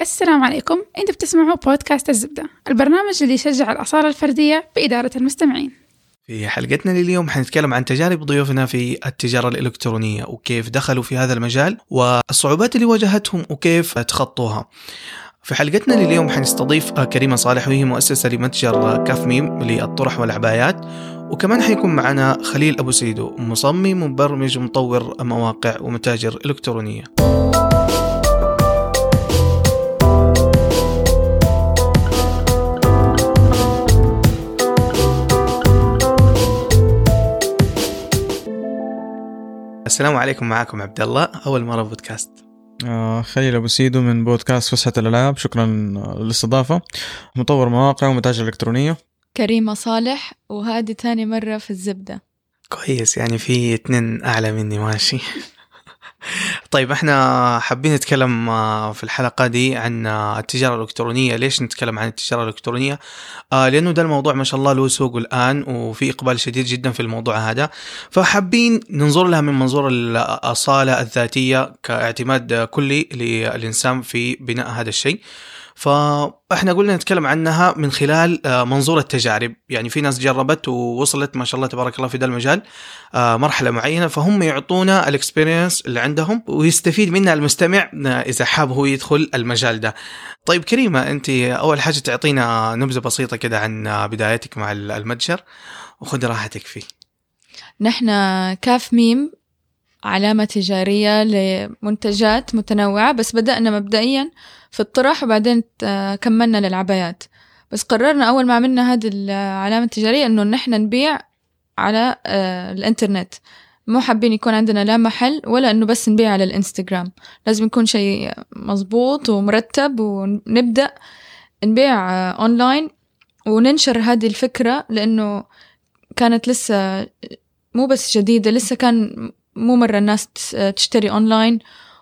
السلام عليكم. انت بتسمعوا بودكاست الزبدة البرنامج اللي يشجع الأصالة الفردية بإدارة المستمعين. في حلقتنا لليوم حنتكلم عن تجارب ضيوفنا في التجارة الإلكترونية وكيف دخلوا في هذا المجال والصعوبات اللي واجهتهم وكيف تخطوها. في حلقتنا لليوم حنستضيف كريمة صالح وهي مؤسسة لمتجر كاف ميم للطرح والعبايات. وكمان حيكون معنا خليل أبو سيدو مصمم ومبرمج ومطور مواقع ومتاجر إلكترونية. السلام عليكم معكم عبد الله أول مرة بودكاست. آه خليل أبو سيدو من بودكاست فسحة الألعاب. شكرا للاستضافة. مطور مواقع ومتاجر إلكترونية. كريمة صالح وهذه ثاني مرة في الزبدة. كويس يعني في اتنين أعلى مني ماشي. طيب إحنا حابين نتكلم آه، في الحلقة دي عن آه، التجارة الإلكترونية. ليش نتكلم عن التجارة الإلكترونية؟ آه لأنه ده الموضوع ما شاء الله له سوق الآن وفي إقبال شديد جدا في الموضوع هذا. فحابين ننظر لها من منظور الأصالة الذاتية كاعتماد كلي للإنسان في بناء هذا الشيء. فاحنا قلنا نتكلم عنها من خلال آه، منظور التجارب. يعني في ناس جربت ووصلت ما شاء الله تبارك الله في ذا المجال آه، مرحلة معينة فهم يعطونا ال experience اللي عندهم ويستفيد منها المستمع آه، إذا حاب هو يدخل المجال ده. طيب كريمة أنت أول حاجة تعطينا نبذة بسيطة كده عن بدايتك مع المتجر وخذ راحتك فيه. نحن كاف ميم علامة تجارية لمنتجات متنوعة بس بدأنا مبدئيا في الطرح وبعدين كملنا للعبايات. بس قررنا أول ما عملنا هذه العلامة التجارية إنه نحن نبيع على آه، الإنترنت. مو حابين يكون عندنا لا محل ولا إنه بس نبيع على الإنستغرام. لازم يكون شيء مظبوط ومرتب ونبدأ نبيع آه، أونلاين وننشر هذه الفكرة لأنه كانت لسه مو بس جديدة لسه كان مو مرة الناس تشتري أونلاين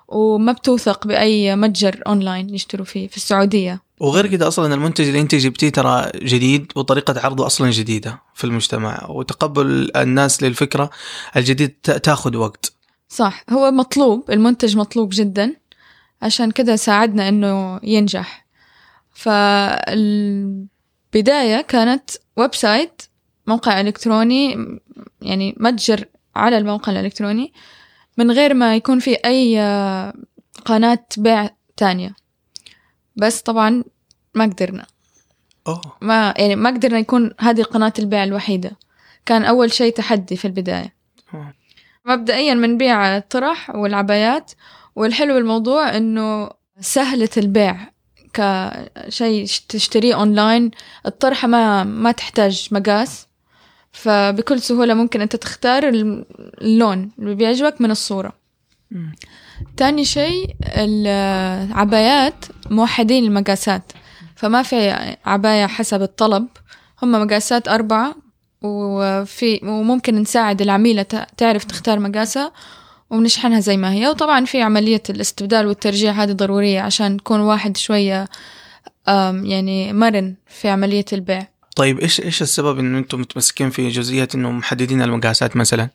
وما بتوثق بأي متجر أونلاين يشتروا فيه في السعودية. وغير كده أصلا المنتج اللي أنت جبتيه ترى جديد وطريقة عرضه أصلا جديدة في المجتمع وتقبل الناس للفكرة الجديد تأخذ وقت. صح هو مطلوب المنتج مطلوب جدا عشان كده ساعدنا إنه ينجح. فالبداية كانت website موقع إلكتروني يعني متجر على الموقع الإلكتروني من غير ما يكون في أي قناة بيع تانية. بس طبعا ما قدرنا. أوه. ما يعني ما قدرنا يكون هذه قناة البيع الوحيدة. كان أول شيء تحدي في البداية. أوه. مبدئيا بنبيع الطرح والعبايات والحلو الموضوع إنه سهلة البيع. كشيء تشتريه أونلاين الطرحة ما ما تحتاج مقاس. فبكل سهولة ممكن أنت تختار اللون اللي بيعجبك من الصورة. تاني شيء العبايات موحدين المقاسات. فما في عباية حسب الطلب. هم مقاسات أربعة وفي وممكن نساعد العميلة تعرف تختار مقاسها ونشحنها زي ما هي. وطبعا في عملية الاستبدال والترجيع هذه ضرورية عشان تكون واحد شوية يعني مرن في عملية البيع. طيب إيش إيش السبب انه أنتم متمسكين في جزئية إنه محددين المقاسات مثلا؟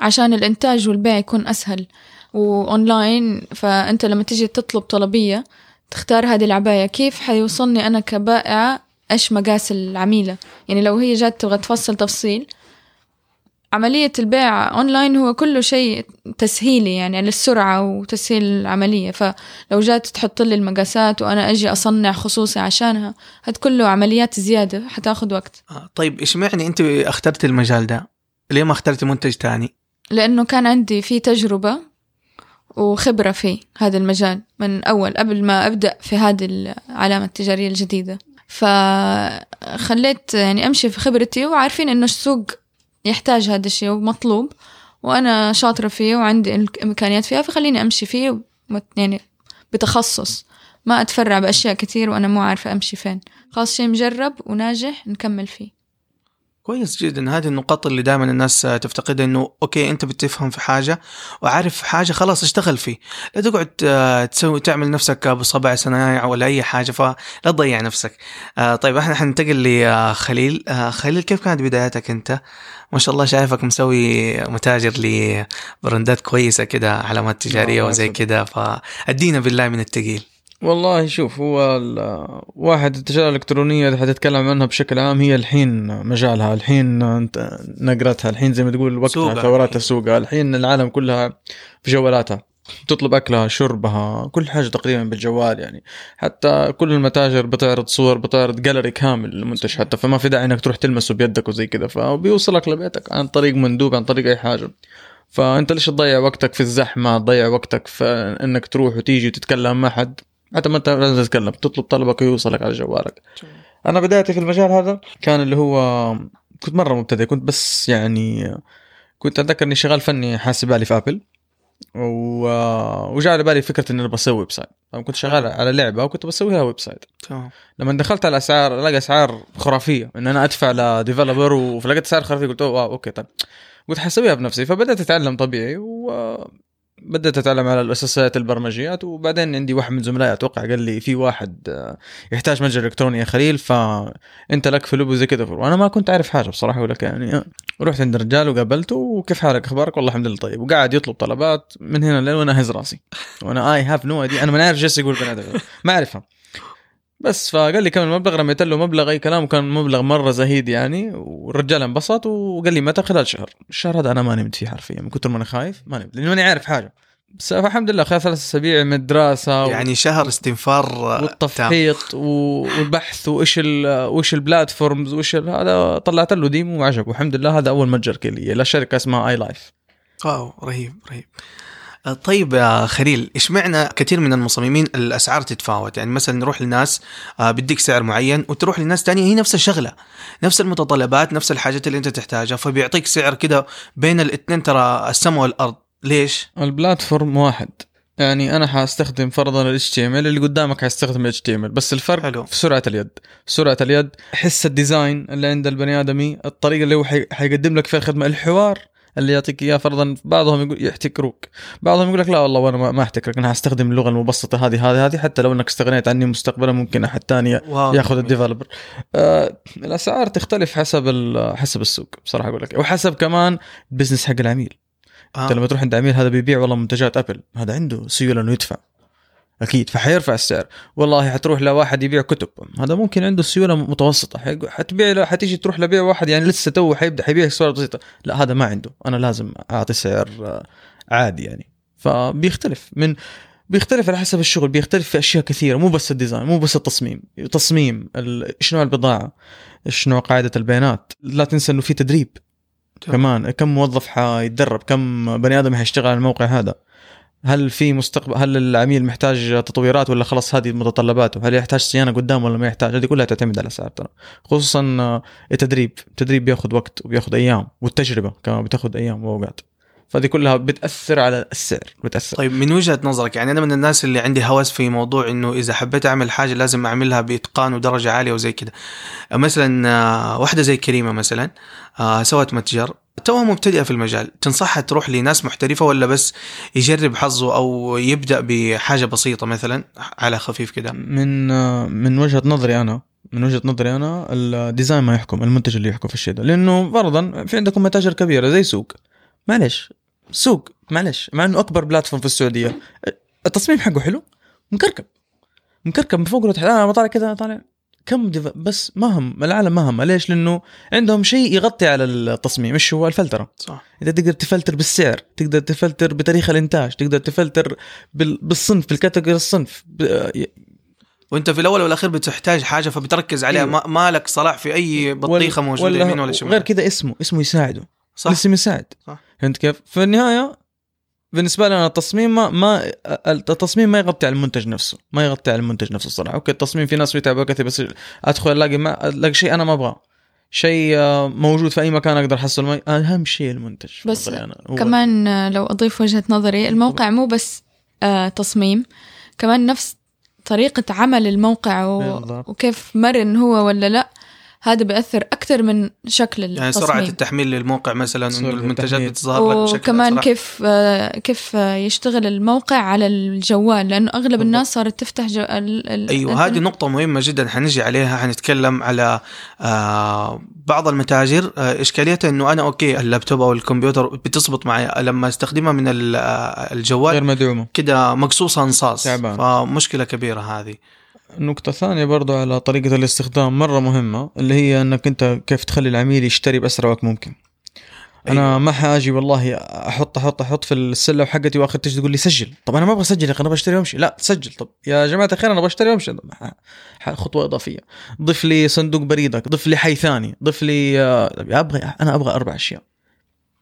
عشان الإنتاج والبيع يكون أسهل وأونلاين فأنت لما تيجي تطلب طلبية تختار هذه العباية كيف حيوصلني أنا كبائعه إيش مقاس العميلة يعني لو هي جات تبغى تفصل تفصيل عملية البيع أونلاين هو كله شيء تسهيلي يعني للسرعة وتسهيل العملية. فلو جات تحط لي المقاسات وأنا أجي أصنع خصوصي عشانها هاد كله عمليات زيادة حتاخد وقت. آه طيب إيش معني أنت اخترت المجال ده؟ ليه ما اخترتي منتج تاني؟ لأنه كان عندي في تجربة وخبرة في هذا المجال من أول قبل ما أبدأ في هذه العلامة التجارية الجديدة. فخليت يعني أمشي في خبرتي وعارفين إنه السوق يحتاج هذا الشيء ومطلوب وأنا شاطرة فيه وعندي إمكانيات فيها فخليني أمشي فيه يعني بتخصص. ما أتفرع بأشياء كثير وأنا مو عارفة أمشي فين. خلاص شيء مجرب وناجح نكمل فيه. كويس جدا. هذه النقاط اللي دائما الناس تفتقدها إنه أوكي أنت بتفهم في حاجة وعارف حاجة خلاص اشتغل فيه. لا تقعد آه، تسوي تعمل نفسك بصبع صنايع ولا أي حاجة فلا تضيع نفسك. آه، طيب إحنا حننتقل لخليل. آه، خليل كيف كانت بداياتك أنت؟ ما شاء الله شايفك مسوي متاجر لبراندات كويسة كده علامات تجارية وزي كده فأدينا بالله من التقيل. والله شوف هو واحد التجارة الإلكترونية إذا حتتكلم عنها بشكل عام هي الحين مجالها. الحين نقرتها الحين زي ما تقول وقتها ثورات. السوق الحين العالم كلها في جوالاتها. تطلب أكلها شربها كل حاجة تقريبا بالجوال يعني. حتى كل المتاجر بتعرض صور بتعرض جاليري كامل للمنتج حتى فما في داعي إنك تروح تلمسه بيدك وزي كذا فبيوصلك لبيتك عن طريق مندوب عن طريق أي حاجة. فأنت ليش تضيع وقتك في الزحمة؟ تضيع وقتك في إنك تروح وتيجي وتتكلم مع حد. حتى ما أنت لازم تتكلم تطلب طلبك ويوصلك على جوالك. أنا بدايتي في المجال هذا كان اللي هو كنت مرة مبتدئ كنت بس يعني كنت أتذكر إني شغال فني حاسب آلي في Apple و... وجاء على بالي فكرة إني بسوي website كنت شغال على لعبة وكنت بسويها website تمام. لما دخلت على الاسعار الاقي أسعار خرافية. إن أنا أدفع ل developer ولقيت أسعار خرافية قلت wow okay طيب. قلت حسويها بنفسي. فبدأت أتعلم طبيعي وبدات أتعلم على الاساسيات البرمجيات وبعدين عندي واحد من زملائي أتوقع قال لي في واحد آه، يحتاج متجر إلكتروني يا خليل فأنت لك في لوبو زي كذا وأنا ما كنت أعرف حاجة بصراحة أقول لك يعني آه. رحت عند الرجال وقابلته وكيف حالك؟ أخبارك؟ والله الحمد لله طيب. وقاعد يطلب طلبات من هنا لين وأنا اهز راسي. وأنا I have no أنا ما عارف إيش يقول بني آدم. ما أعرفها. بس فقال لي كم المبلغ رميت له مبلغ أي كلام وكان مبلغ مرة زهيد يعني والرجال انبسط وقال لي متى؟ خلال شهر. الشهر هذا أنا ما نمت فيه حرفيا من كتر ما أنا خايف ما نمت لأني ماني عارف حاجة. بس الحمد لله خلال ثلاث أسابيع من الدراسه يعني شهر استنفار. والتفحيط و- والبحث وإيش ال وش ال platforms وش ال- هذا طلعت له demo وعجب والحمد لله هذا أول متجر لي لشركه اسمها iLife wow رهيب رهيب. طيب يا خليل إيش معنى كثير من المصممين الأسعار تتفاوت يعني مثلا نروح لناس آه، بيديك سعر معين وتروح لناس تانية هي نفس الشغلة نفس المتطلبات نفس الحاجات اللي أنت تحتاجها فبيعطيك سعر كده بين الاثنين ترى السماء والأرض ليش ال platform واحد يعني أنا حأستخدم فرضا ال HTML اللي قدامك حيستخدم ال HTML بس الفرق حلو. في سرعة اليد سرعة اليد حس ال design اللي عند البني آدمي الطريقة اللي هو حي... حيقدم لك فيها الخدمه الحوار اللي يعطيك إياه فرضا بعضهم يقول يحتكروك. بعضهم يقول لك لا والله وأنا ما- أحتكرك أنا حستخدم اللغة المبسطة هذه هذه هذه حتى لو إنك استغنيت عني مستقبلا ممكن أحد ثاني يأخذ. ال developer آه الأسعار تختلف حسب حسب السوق بصراحة أقول لك. وحسب كمان ال business حق العميل. آه. انت لما تروح عند عميل هذا بيبيع والله منتجات Apple هذا عنده سيولة إنه يدفع. أكيد فحيرفع السعر. والله حتروح لواحد يبيع كتب. هذا ممكن عنده سيوله متوسطة. حتبيع له حتيجي تروح لبيع واحد يعني لسه تو حيبدأ حيبيع سعر بسيطة. لا هذا ما عنده. أنا لازم أعطي سعر آه، عادي يعني. فبيختلف. من بيختلف على حسب الشغل. بيختلف في أشياء كثيرة. مو بس ال design مو بس التصميم. تصميم ال- إيش نوع البضاعة؟ إيش نوع قاعدة البيانات؟ لا تنسى إنه في تدريب. تمام. كمان كم موظف حيتدرب؟ كم بني آدم حيشتغل على الموقع هذا؟ هل في مستقبل هل العميل محتاج تطويرات ولا خلاص هذه متطلباته؟ هل يحتاج صيانة قدام ولا ما يحتاج؟ هذه كلها تعتمد على الأسعار ترى. خصوصا آه، التدريب. التدريب بياخذ وقت وبياخذ أيام والتجربة كمان بتاخذ أيام واوقات فهذه كلها بتأثر على السعر بتأثر. طيب من وجهة نظرك يعني أنا من الناس اللي عندي هوس في موضوع إنه إذا حبيت أعمل حاجة لازم أعملها بإتقان ودرجة عالية وزي كده. مثلا آه، واحدة زي كريمة مثلا آه، سوت متجر توها مبتدئة في المجال تنصحها تروح لناس محترفة ولا بس يجرب حظه أو يبدأ بحاجة بسيطة مثلا على خفيف كده؟ من آه، من وجهة نظري أنا من وجهة نظري أنا ال design ما يحكم المنتج اللي يحكم في الشيء ده. لأنه فرضا في عندكم متاجر كبيرة زي سوق. معلش سوق معلش مع إنه أكبر platform في السعودية. التصميم حقه حلو مكركب مكركب من فوق وتحت. أنا طالع كذا طالع كم ديف... بس ما هم العالم ما هم. ليش؟ لأنه عندهم شيء يغطي على التصميم إيش هو؟ الفلترة. صح. انت تقدر تفلتر بالسعر تقدر تفلتر بتاريخ الإنتاج تقدر تفلتر بال... بالصنف بالكاتيجوري الصنف. ب... وأنت في الأول والأخير بتحتاج حاجة فبتركز عليها. أيوة. ما, ما لك صلاح في أي بطيخة موجودة يمين ولا شمال. غير كذا اسمه اسمه يساعده. صح. الاسم يساعد صح. فهمت كيف؟ في النهايه بالنسبة لي أنا التصميم ما, ما التصميم ما يغطي على المنتج نفسه. ما يغطي على المنتج نفسه الصراحة. أوكي التصميم في ناس بيتعبوا كثير بس أدخل ألاقي ما ألاقي شيء أنا ما أبغاه. شيء آه، موجود في أي مكان أقدر احصله أهم شيء المنتج. بس أنا. هو- كمان آه، لو أضيف وجهة نظري الموقع مو بس آه تصميم. كمان نفس طريقة عمل الموقع و... وكيف مرن هو ولا لا. هذا بيأثر أكثر من شكل يعني التصميم سرعه التحميل للموقع مثلا انه المنتجات. بتظهر لك بشكل وكمان أسرع. كيف آه، كيف آه، يشتغل الموقع على الجوال لأنه أغلب بالضبط. الناس صارت تفتح جو... ال... ال... أيوه. هذه نقطة مهمة جدا حنجي عليها حنتكلم على آه بعض المتاجر آه إشكاليتها إنه أنا okay اللابتوب أو الكمبيوتر بتزبط معي لما أستخدمها من ال- آه، غير الجوال مدعومة كده مقصوصة أنصاص تعبان. فمشكلة كبيرة هذه نقطة ثانية برضو على طريقة الاستخدام مرة مهمة اللي هي إنك أنت كيف تخلي العميل يشتري بأسرع وقت ممكن. أنا أيوة. ما حأجي والله أحط أحط أحط في السلة حقتي واخر تجي تقول لي سجل. طب أنا ما أبغى أسجل يا أخي أنا بشتري وأمشي. لا سجل طب يا جماعة الخير أنا بشتري وأمشي. خطوه إضافية. ضيف لي صندوق بريدك ضيف لي حي ثاني ضيف لي آه، أبغى أنا أبغى أربع أشياء.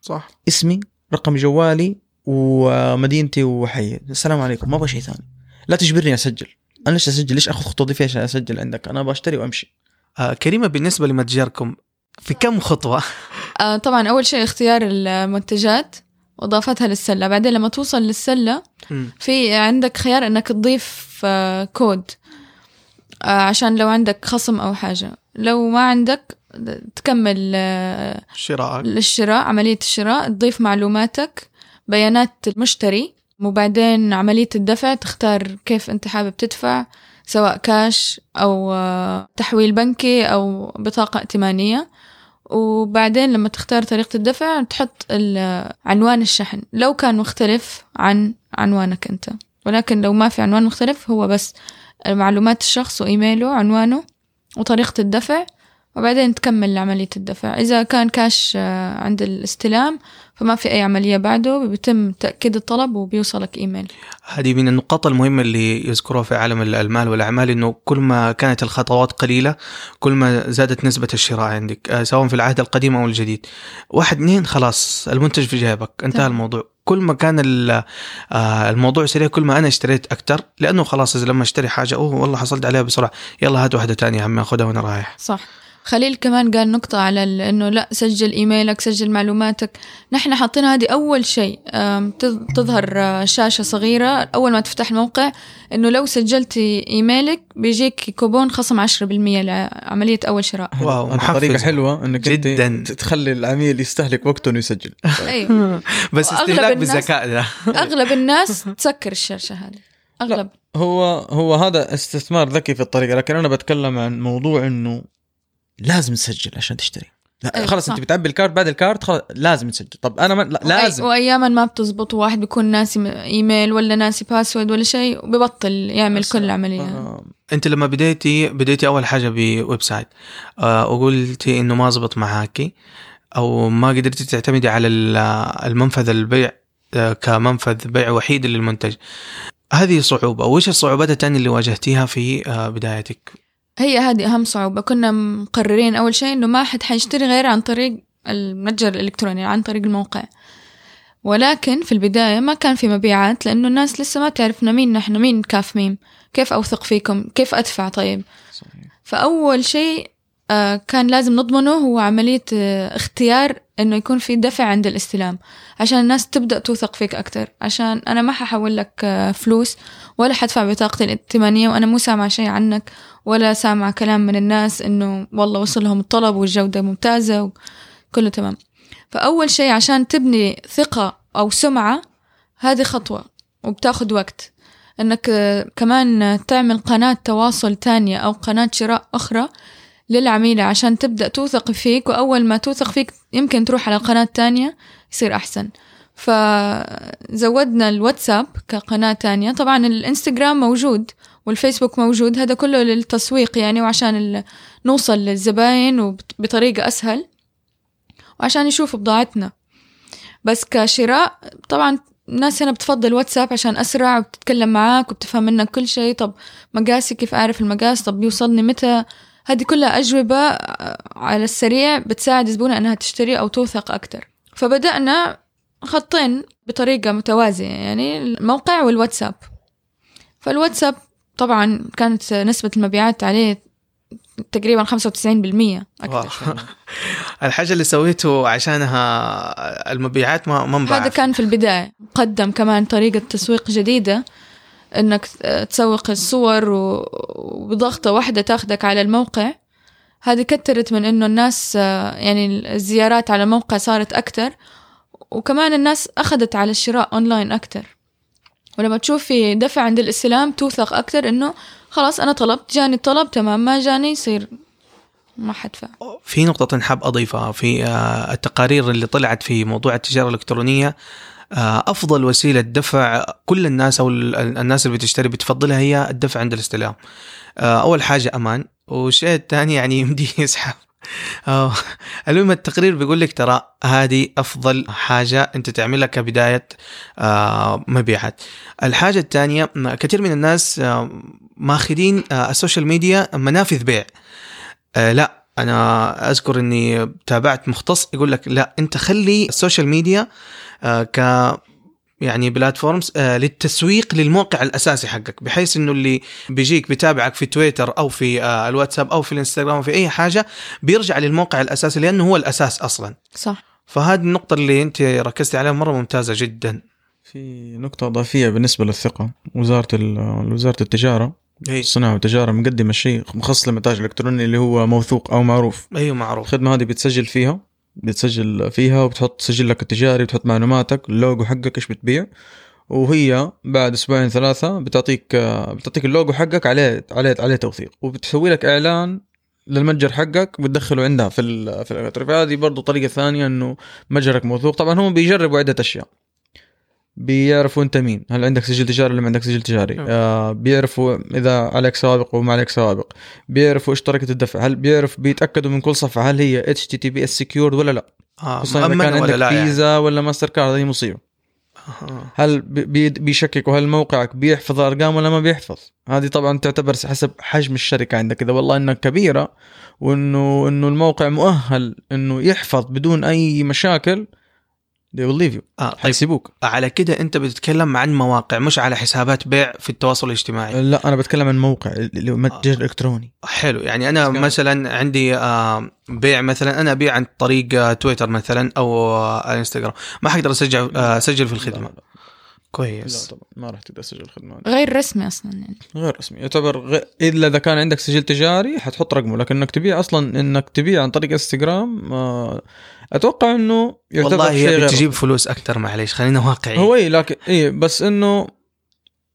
صح. اسمي رقم جوالي ومدينتي وحي. السلام عليكم ما أبغى شيء ثاني. لا تجبرني أسجل. أنا ليش أسجل؟ ليش أخذ خطوة ضيفية عشان أسجل عندك؟ أنا بشتري وأمشي. آه كريمة بالنسبة لمتجركم في كم خطوة؟ آه طبعا أول شيء اختيار المنتجات وإضافتها للسلة. بعدين لما توصل للسلة مم. في عندك خيار إنك تضيف آه، كود آه، عشان لو عندك خصم أو حاجة. لو ما عندك تكمل آه، شراء الشراء عملية الشراء تضيف معلوماتك بيانات المشتري وبعدين عملية الدفع تختار كيف أنت حابب تدفع سواء كاش أو آه، تحويل بنكي أو بطاقة ائتمانية. وبعدين لما تختار طريقة الدفع تحط ال- عنوان الشحن. لو كان مختلف عن عنوانك أنت. ولكن لو ما في عنوان مختلف هو بس معلومات الشخص وإيميله عنوانه وطريقة الدفع. وبعدين تكمل عملية الدفع إذا كان كاش آه، عند الاستلام فما في أي عملية بعده بيتم تأكيد الطلب وبيوصلك إيميل. هذه من النقاط المهمة اللي يذكروها في عالم المال والأعمال إنه كل ما كانت الخطوات قليلة كل ما زادت نسبة الشراء عندك آه، سواء في العهد القديم أو الجديد. واحد اثنين خلاص المنتج في جيبك انتهى تمام. الموضوع. كل ما كان آه، الموضوع سريع كل ما أنا اشتريت أكتر لأنه خلاص إذا لما اشتري حاجة أوه والله حصلت عليها بسرعة يلا هات واحدة تانية يا عمي أخذها وأنا رايح. صح. خليل كمان قال نقطة على إنه لا سجل إيميلك سجل معلوماتك. نحن حاطين هذه أول شيء تظهر آه، شاشة صغيرة. أول ما تفتح الموقع إنه لو سجلتي إيميلك بيجيك كوبون خصم 10% لعملية أول شراء. واو،. طريقة حلوة إنك جداً. تخلي العميل يستهلك وقته إنه يسجل. أيوه بس استهلاك الناس- بالذكاء ده. أغلب الناس تسكر الشاشة هذه. أغلب. هو هو هذا استثمار ذكي في الطريقة لكن أنا بتكلم عن موضوع إنه لازم تسجل عشان تشتري. لا أيوة، خلاص صح. انت بتعبي ال cart بعد ال cart خلاص لازم تسجل. طب أنا ما لا لازم. واياما ما بتزبط واحد بيكون ناسي إيميل ولا ناسي password ولا شيء وببطل يعمل كل العملية آه، أنت لما بديتي بديتي أول حاجة ب website آه، وقلتي إنه ما زبط معاكي أو ما قدرتي تعتمدي على ال- المنفذ البيع آه، كمنفذ بيع وحيد للمنتج. هذه صعوبة. وش الصعوبات الثانية اللي واجهتيها في آه، بدايتك؟ هي هذه أهم صعوبة. كنا مقررين أول شيء إنه ما حد حيشتري غير عن طريق المتجر الإلكتروني عن طريق الموقع. ولكن في البداية ما كان في مبيعات لأنه الناس لسه ما تعرفنا مين نحن مين كاف ميم كيف أوثق فيكم كيف أدفع طيب. صحيح. فأول شيء آه، كان لازم نضمنه هو عملية آه، اختيار إنه يكون في دفع عند الاستلام. عشان الناس تبدأ توثق فيك أكتر. عشان أنا ما ححول لك آه، فلوس ولا حدفع بطاقتي الائتمانية وأنا مو سامعة شيء عنك. ولا سامعة كلام من الناس إنه والله وصلهم الطلب والجودة ممتازة وكله تمام. فأول شيء عشان تبني ثقة أو سمعة هذه خطوة وبتاخد وقت. آه، كمان تعمل قناة تواصل تانية أو قناة شراء أخرى للعميلة عشان تبدأ توثق فيك وأول ما توثق فيك يمكن تروح على قناة تانية يصير أحسن. فزودنا الواتساب كقناة تانية. طبعا الإنستغرام موجود والفيسبوك موجود. هذا كله للتسويق يعني وعشان نوصل للزباين وبطريقة أسهل وعشان يشوفوا بضاعتنا. بس كشراء طبعا الناس هنا بتفضل واتساب عشان أسرع وبتتكلم معاك وبتفهم منك كل شيء. طب مقاسي كيف أعرف المقاس؟ طب بيوصلني متى؟ هذه كلها أجوبة آه، على السريع بتساعد الزبونة أنها تشتري أو توثق أكتر. فبدأنا خطين بطريقة متوازية يعني الموقع والواتساب. فالواتساب طبعا كانت نسبة المبيعات عليه تقريبا 95% واو. أكثر شوي. الحاجة اللي سويته عشانها المبيعات ما ما هذا. كان في البداية قدم كمان طريقة تسويق جديدة إنك تسوق الصور و- وبضغطة واحدة تاخدك على الموقع هذه كترت من إنه الناس يعني الزيارات على الموقع صارت أكتر وكمان الناس أخذت على الشراء أونلاين أكتر ولما تشوفي دفع عند الاستلام توثق أكتر إنه خلاص أنا طلبت جاني الطلب تمام ما جاني يصير ما حدفع. في نقطة حاب أضيفها في آه، التقارير اللي طلعت في موضوع التجارة الإلكترونية آه، أفضل وسيلة دفع كل الناس ال- الناس اللي بتشتري بتفضلها هي الدفع عند الاستلام. آه، أول حاجة أمان والشيء الثاني يعني يمدي يسحب. المهم التقرير بيقول لك ترى هذه أفضل حاجة أنت تعملها كبداية آه، مبيعات. الحاجة الثانية كثير من الناس آه، ماخذين آه، ال social media منافذ بيع. آه، لا أنا أذكر إني تابعت مختص يقول لك لا أنت خلي ال social media آه، ك يعني platforms آه، للتسويق للموقع الأساسي حقك بحيث إنه اللي بيجيك بيتابعك في تويتر أو في آه، الواتساب أو في الإنستغرام أو في أي حاجة بيرجع للموقع الأساسي لأنه هو الأساس أصلا. صح. فهذه النقطة اللي أنت ركزتي عليها مرة ممتازة جدا. في نقطة إضافية بالنسبة للثقة وزارة وزارة التجارة إي. الصناعة والتجارة مقدمة شيء مخصص للمتاجر الإلكترونية اللي هو موثوق أو معروف. أيوه معروف. الخدمة هذه بتسجل فيها؟ بتسجل فيها وبتحط سجلك التجاري بتحط معلوماتك اللوجو حقك إيش بتبيع. وهي بعد أسبوعين ثلاثة بتعطيك بتعطيك اللوجو حقك عليه عليه عليه توثيق. وبتسوي لك إعلان للمتجر حقك بتدخله عندها في في. فهذه برضه طريقة ثانية إنه متجرك موثوق. طبعا هم بيجربوا عدة أشياء. بيعرفوا انت مين. هل عندك سجل تجاري ولا ما عندك سجل تجاري؟ نعم. آه بيعرفوا إذا عليك سوابق وما عليك سوابق بيعرفوا إيش طريقة الدفع. هل بيعرف بيتأكدوا من كل صفحة هل هي اتش تي تي بي اس سكيورد ولا لا؟ آه خصوصا إذا كان ولا عندك لا يعني. فيزا ولا ماستر كارد هذه مصيبة. آه. هل بي- بيشككوا؟ هل موقعك بيحفظ أرقام ولا ما بيحفظ؟ هذه طبعا تعتبر حسب حجم الشركة عندك. إذا والله إنها كبيرة وانه إنه الموقع مؤهل إنه يحفظ بدون أي مشاكل they will leave you. آه طيب. حيسيبوك. على كده انت بتتكلم عن مواقع مش على حسابات بيع في التواصل الاجتماعي. لا أنا بتكلم عن موقع اللي هو متجر إلكتروني. حلو يعني أنا كمان- مثلا عندي آه، بيع مثلا أنا أبيع عن طريق آه، تويتر مثلا أو آه، إنستغرام. ما حقدر أسجل آه، أسجل في الخدمة. لا, لا, لا كويس طبعا ما راح تقدر تسجل هذه. غير رسمي أصلا يعني. غير رسمي. يعتبر غ... الا إذا كان عندك سجل تجاري حتحط رقمه. لكن إنك تبيع أصلا إنك تبيع عن طريق إنستغرام آه، أتوقع إنه يعتبر والله شيء هي غير بتجيب فلوس أكثر معليش خلينا واقعيين. هو إي لكن إي بس إنه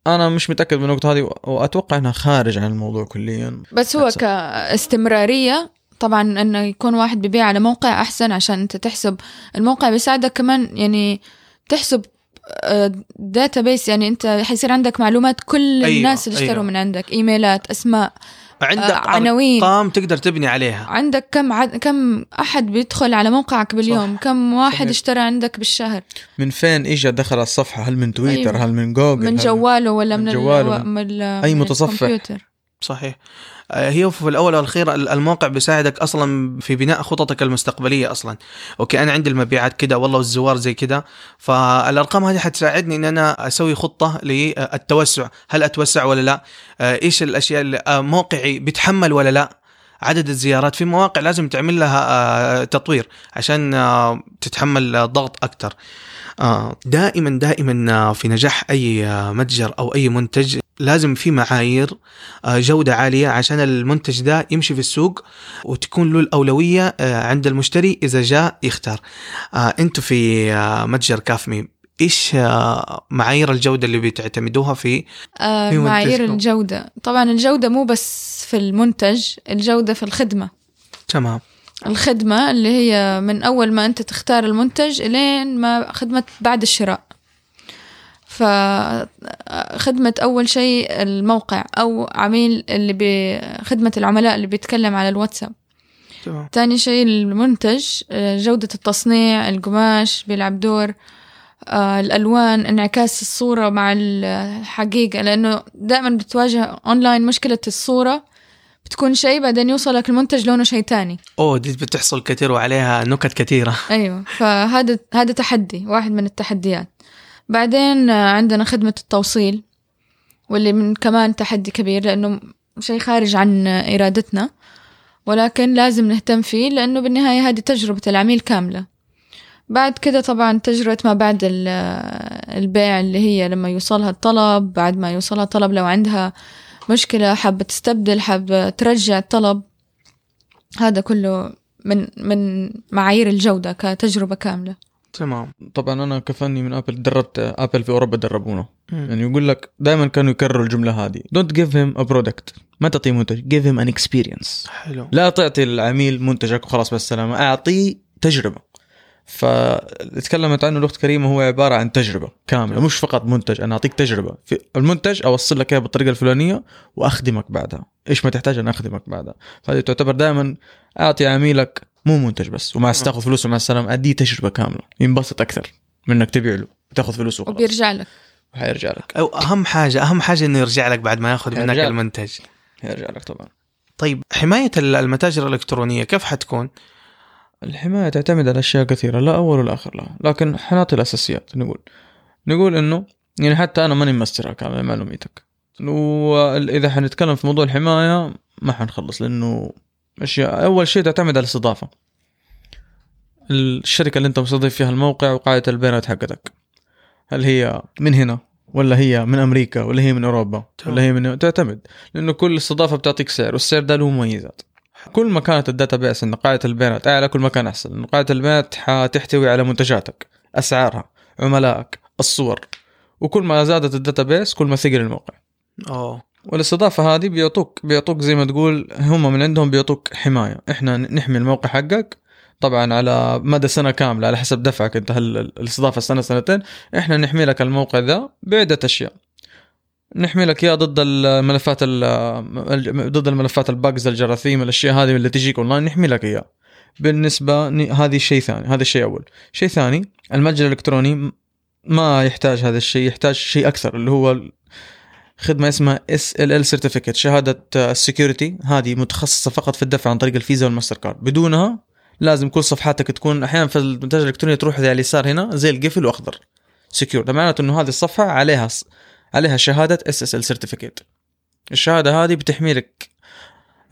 أنا مش متأكد من النقطة هذه وأتوقع إنها خارج عن الموضوع كليا. بس هو أحسن. كاستمرارية طبعا إنه يكون واحد بيبيع على موقع أحسن عشان أنت تحسب الموقع بيساعدك كمان يعني تحسب database يعني أنت حيصير عندك معلومات كل أيوة، الناس اللي اشتروا أيوة. من عندك إيميلات أسماء عندك آه، عناوين. ارقام تقدر تبني عليها عندك كم عد... كم أحد بيدخل على موقعك باليوم صح. كم واحد صحيح. اشترى عندك بالشهر من فين اجى دخل على الصفحة هل من تويتر أيوة. هل من جوجل من جواله ولا من من, جواله، ال... من, من متصفح. الكمبيوتر صحيح. آه، هي في الأول والأخير الموقع بيساعدك أصلا في بناء خططك المستقبلية أصلا. أوكي أنا عندي المبيعات كده والله والزوار زي كده. فالأرقام هذه حتساعدني إن أنا أسوي خطة للتوسع. هل أتوسع ولا لا؟ آه، إيش الأشياء اللي آه، موقعي بيتحمل ولا لا؟ عدد الزيارات في مواقع لازم تعمل لها تطوير عشان تتحمل ضغط أكثر دائما دائما في نجاح أي متجر أو أي منتج لازم في معايير آه، جودة عالية عشان المنتج ده يمشي في السوق وتكون له الأولوية آه، عند المشتري إذا جاء يختار. آه، أنتوا في متجر كافمي إيش آه، معايير الجودة اللي بتعتمدوها في آه في معايير. الجودة. طبعا الجودة مو بس في المنتج الجودة في الخدمة. تمام. الخدمة اللي هي من أول ما أنت تختار المنتج إلين ما خدمة بعد الشراء. فخدمة أول شيء الموقع أو عميل اللي بخدمة العملاء اللي بيتكلم على الواتساب. تمام. تاني شيء المنتج آه، جودة التصنيع القماش بيلعب دور آه، الألوان انعكاس الصورة مع الحقيقة لأنه دائما بتواجه أونلاين مشكلة الصورة بتكون شيء بعدين يوصلك المنتج لونه شيء تاني. أوه دي بتحصل كثير وعليها نكت كثيرة أيوه فهذا هذا تحدي واحد من التحديات. بعدين عندنا خدمة التوصيل واللي من كمان تحدي كبير لأنه شيء خارج عن إرادتنا ولكن لازم نهتم فيه لأنه بالنهاية هذه تجربة العميل كاملة. بعد كده طبعا تجربة ما بعد ال- البيع اللي هي لما يوصلها الطلب بعد ما يوصلها طلب لو عندها مشكلة حابة تستبدل حابة ترجع الطلب هذا كله من من معايير الجودة كتجربة كاملة. تمام. طبعا أنا كفني من Apple دربت Apple في أوروبا دربونا مم. يعني يقول لك دائما كانوا يكرروا الجملة هذه. don't give him a product ما تعطيه منتج. give him an experience حلو. لا تعطي العميل منتجك وخلاص بالسلامه أعطيه تجربة. فاللي تكلمت عنه الأخت كريمة هو عبارة عن تجربة كاملة مش فقط منتج. أنا أعطيك تجربة. في المنتج أوصل لك اياه بالطريقة الفلانية وأخدمك بعدها. إيش ما تحتاج أنا أخدمك بعدها. فهذه تعتبر دائما أعطي عميلك مو منتج بس. ومع تاخذ فلوسه مع السلامة اديه تجربة كاملة. ينبسط أكثر من إنك تبيع له وتاخذ فلوسه وخلاص. وبيرجع لك. حيرجع لك. أو أهم حاجة أهم حاجة إنه يرجع لك بعد ما ياخذ منك يرجع. المنتج. حيرجع لك طبعا. طيب حماية المتاجر الإلكترونية كيف حتكون؟ الحماية تعتمد على أشياء كثيرة لا أول ولا آخر لها لكن حنعطي الأساسيات. نقول نقول إنه يعني حتى أنا ماني مسترها كامل معلوميتك وإذا حنتكلم في موضوع الحماية ما حنخلص لأنه أشياء أول شيء تعتمد على الاستضافة. الشركة اللي أنت مستضيف فيها الموقع وقاعدة البيانات حقتك. هل هي من هنا ولا هي من أمريكا ولا هي من أوروبا ولا هي من تعتمد. لأنه كل استضافة بتعطيك سعر والسعر ده له مميزات. كل ما كانت ال database إن قاعدة البيانات أعلى كل ما كان أحسن. لأنه قاعدة البيانات حتحتوي على منتجاتك أسعارها عملائك الصور. وكل ما زادت ال database كل ما ثقل الموقع. أوه. والاستضافة هذه بيعطوك بيعطوك زي ما تقول هم من عندهم بيعطوك حماية. إحنا نحمي الموقع حقك طبعا على مدى سنة كاملة على حسب دفعك أنت هل الاستضافة سنة سنتين. إحنا نحمي لك الموقع ذا بعدة أشياء. نحمي لك إياه ضد الملفات ال- ضد الملفات ال bugs الجراثيم الأشياء هذه اللي تجيك أونلاين نحمي لك إياه. بالنسبة هذه شيء ثاني هذا الشيء أول. شيء ثاني المتجر الإلكتروني ما يحتاج هذا الشيء يحتاج شيء أكثر اللي هو خدمة اسمها SSL certificate شهادة ال security هذه متخصصة فقط في الدفع عن طريق الفيزا والماستر كارد. بدونها لازم كل صفحاتك تكون أحيانا في المتاجر الالكتروني تروح على اليسار هنا زي القفل وأخضر. secure ده معناته إنه هذه الصفحة عليها عليها شهادة SSL certificate الشهادة هذه بتحمي لك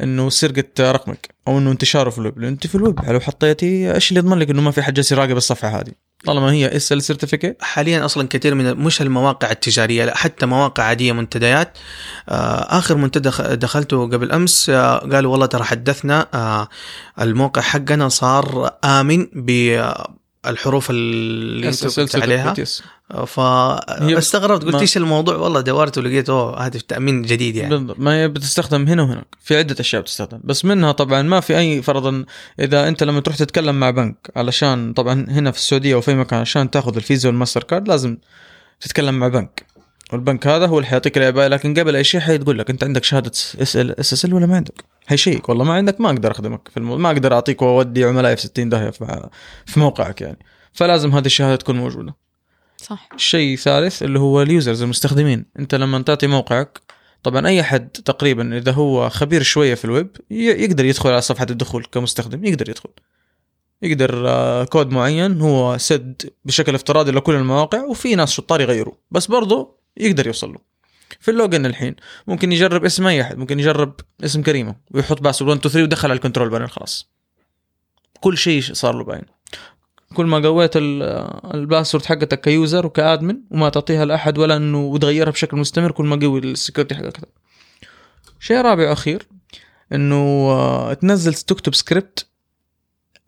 إنه سرقة رقمك أو إنه انتشاره في الويب. لأن أنت في الويب لو حطيتي إيش اللي يضمن لك إنه ما في حد جالس يراقب الصفحة هذه؟ طالما هي SSL certificate حاليا أصلا كثير من مش المواقع التجارية لا حتى مواقع عادية منتديات. آه، آخر منتدى دخلته قبل أمس آه، قالوا والله ترى حدثنا آه، الموقع حقنا صار آمن بالحروف اللي انت قلت عليها. فاستغربت قلت إيش الموضوع؟ والله دورت ولقيت أوه هذا تأمين جديد يعني. بالضبط. ما هي بتستخدم هنا وهناك. في عدة أشياء بتستخدم. بس منها طبعا ما في أي فرضا إذا أنت لما تروح تتكلم مع بنك علشان طبعا هنا في السعودية أو في مكان عشان تأخذ الفيزا والماستر كارد لازم تتكلم مع بنك. والبنك هذا هو اللي حيعطيك لكن قبل أي شيء حيقول لك أنت عندك شهادة SSL SSL ولا ما عندك؟ حيشيك والله ما عندك ما أقدر أخدمك في الموضوع ما أقدر أعطيك وأودي عملائي في 60 داهيه في في موقعك يعني. فلازم هذه الشهادة تكون موجودة. صح. شيء ثالث اللي هو ال users المستخدمين. أنت لما تعطي موقعك طبعا أي حد تقريبا إذا هو خبير شوية في الويب ي- يقدر يدخل على صفحة الدخول كمستخدم يقدر يدخل. يقدر آه، كود معين هو سد بشكل افتراضي لكل المواقع وفي ناس شطار يغيروا. بس برضه يقدر يوصل له. في ال login الحين. ممكن يجرب اسم أي أحد ممكن يجرب اسم كريمة ويحط password 1 2 3 ودخل على ال control panel خلاص. كل شيء صار له باين. كل ما قويت ال- ال password حقتك ك user وك admin وما تعطيها لأحد ولا إنه وتغيرها بشكل مستمر كل ما قوي ال security حقك. أكثر. شيء رابع وأخير إنه آه، تنزل تكتب script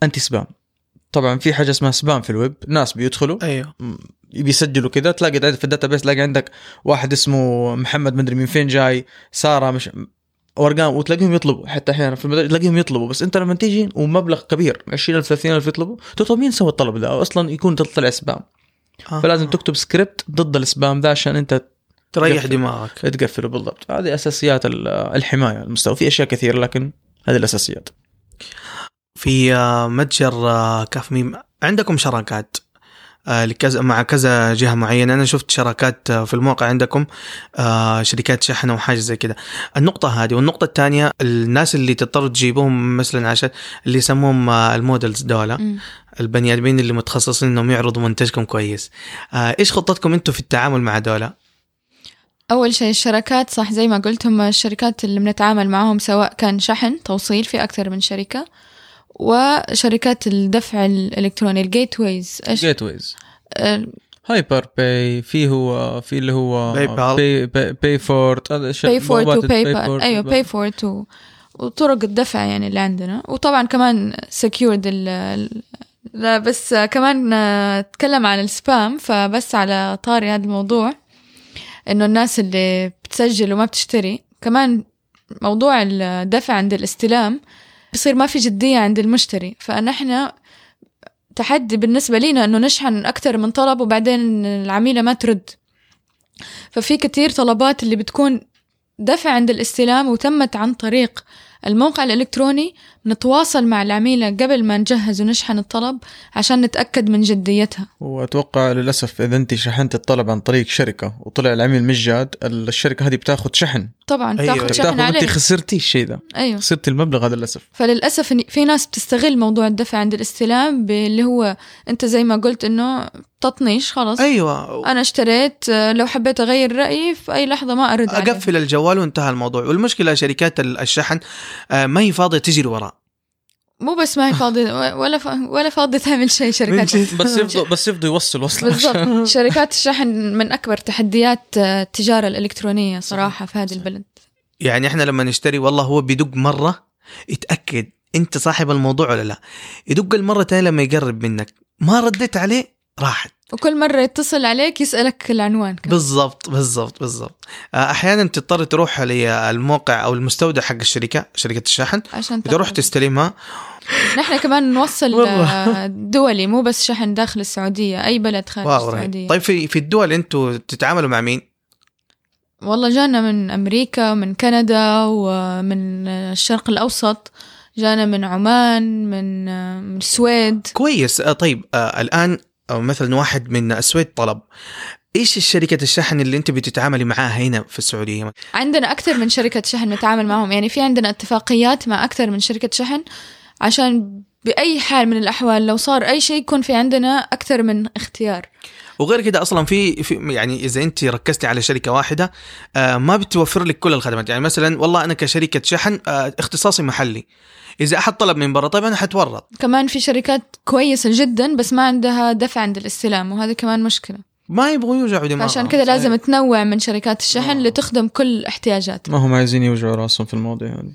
anti spam طبعا في حاجة اسمها spam في الويب ناس بيدخلوا. أيوه. بيسجلوا كذا تلاقي في ال database تلاقي عندك واحد اسمه محمد مدري من فين جاي سارة مش وارقام وتلاقيهم يطلبوا. حتى أحيانا في المدارس تلاقيهم يطلبوا. بس انت لما تيجي ومبلغ كبير 20000 30000 يطلبوا تطلب مين سوى الطلب ده؟ أصلا يكون تطلع spam آه. فلازم تكتب سكريبت ضد ال spam ده عشان انت تريح. دماغك. تقفله بالضبط. هذه أساسيات ال- الحماية المستوى. في أشياء كثيرة لكن هذه الأساسيات. في آه، متجر آه، كاف ميم. عندكم شراكات؟ لكذا مع كذا جهة معينة. أنا شفت شراكات آه، في الموقع عندكم آه، شركات شحن وحاجة زي كده النقطة هذه والنقطة الثانية الناس اللي تضطروا تجيبوهم مثلا عشان اللي يسموهم آه، المودلز دولا مم. البني آدمين اللي متخصصين إنهم يعرضوا منتجكم كويس. آه، إيش خطتكم أنتم في التعامل مع دولا أول شيء الشركات صح زي ما قلت هم الشركات اللي بنتعامل معهم سواء كان شحن توصيل في أكثر من شركة وشركات الدفع الإلكتروني ال gateways إيش؟ gateways آه، HyperPay في هو في اللي هو PayPal. Pay, Pay, Payfort هذا الشيء Payfort fort أيوة وباي- باي فورت و... وطرق الدفع يعني اللي عندنا. وطبعا كمان secured لا بس كمان نتكلم عن السبام فبس على طاري هذا الموضوع إنه الناس اللي بتسجل وما بتشتري كمان موضوع الدفع عند الاستلام بصير ما في جدية عند المشتري. فنحن تحدي بالنسبة لنا إنه نشحن أكثر من طلب وبعدين العميلة ما ترد. ففي كتير طلبات اللي بتكون دفع عند الاستلام وتمت عن طريق الموقع الإلكتروني نتواصل مع العميلة قبل ما نجهز ونشحن الطلب عشان نتأكد من جديتها. وأتوقع للأسف إذا أنت شحنت الطلب عن طريق شركة وطلع العميل مش جاد الشركة هذه بتاخذ شحن. طبعا أيوة، تاخذ شحن بتاخذ أنت عليه خسرتي الشيء ده أيوه. خسرتي المبلغ هذا للأسف. فللأسف في ناس بتستغل موضوع الدفع عند الاستلام باللي هو أنت زي ما قلت إنه تطنيش خلاص. أيوه. أنا اشتريت لو حبيت أغير رأيي في أي لحظة ما أرد عليه. أقفل الجوال وانتهى الموضوع. والمشكلة شركات ال- الشحن آه، ما هي فاضية تجري وراء. مو بس ما هي فاضية ولا ف... ولا فاضية تعمل شيء شركات. بس يفضل بس يفضل يوصل وصل. بالضبط. شركات الشحن من أكبر تحديات آه، التجارة الإلكترونية صراحة في هذه البلد. يعني إحنا لما نشتري والله هو بيدق مرة يتأكد أنت صاحب الموضوع ولا لا. يدق المرة الثانية لما يقرب منك. ما رديت عليه راحت. وكل مرة يتصل عليك يسألك العنوان كمان. بالضبط بالضبط بالضبط آه، أحيانا تضطر تروح للموقع أو المستودع حق الشركة شركة الشحن عشان تروح. تستلمها نحن كمان نوصل. آه، دولي مو بس شحن داخل السعودية أي بلد خارج واو. السعودية طيب في في الدول أنتم تتعاملوا مع مين؟ والله جانا من أمريكا ومن كندا ومن الشرق الأوسط جانا من عمان من من السويد كويس آه، طيب آه، أو مثلا واحد من السويد طلب. إيش الشركة الشحن اللي أنت بتتعاملي معاها هنا في السعودية؟ عندنا أكثر من شركة شحن نتعامل معهم. يعني في عندنا اتفاقيات مع أكثر من شركة شحن عشان بأي حال من الأحوال لو صار أي شيء يكون في عندنا أكثر من اختيار. وغير كده أصلا في, في يعني إذا أنت ركزتي على شركة واحدة آه، ما بتوفر لك كل الخدمات. يعني مثلا والله أنا كشركة شحن آه، اختصاصي محلي. إذا أحد طلب من برا طيب أنا حتورط. كمان في شركات كويسة جدا بس ما عندها دفع عند الاستلام وهذا كمان مشكلة. ما يبغوا يوجعوا دماغهم. عشان كذا لازم تنوع من شركات الشحن آه. لتخدم كل احتياجات ما هم عايزين يوجعوا راسهم في المواضيع هذه.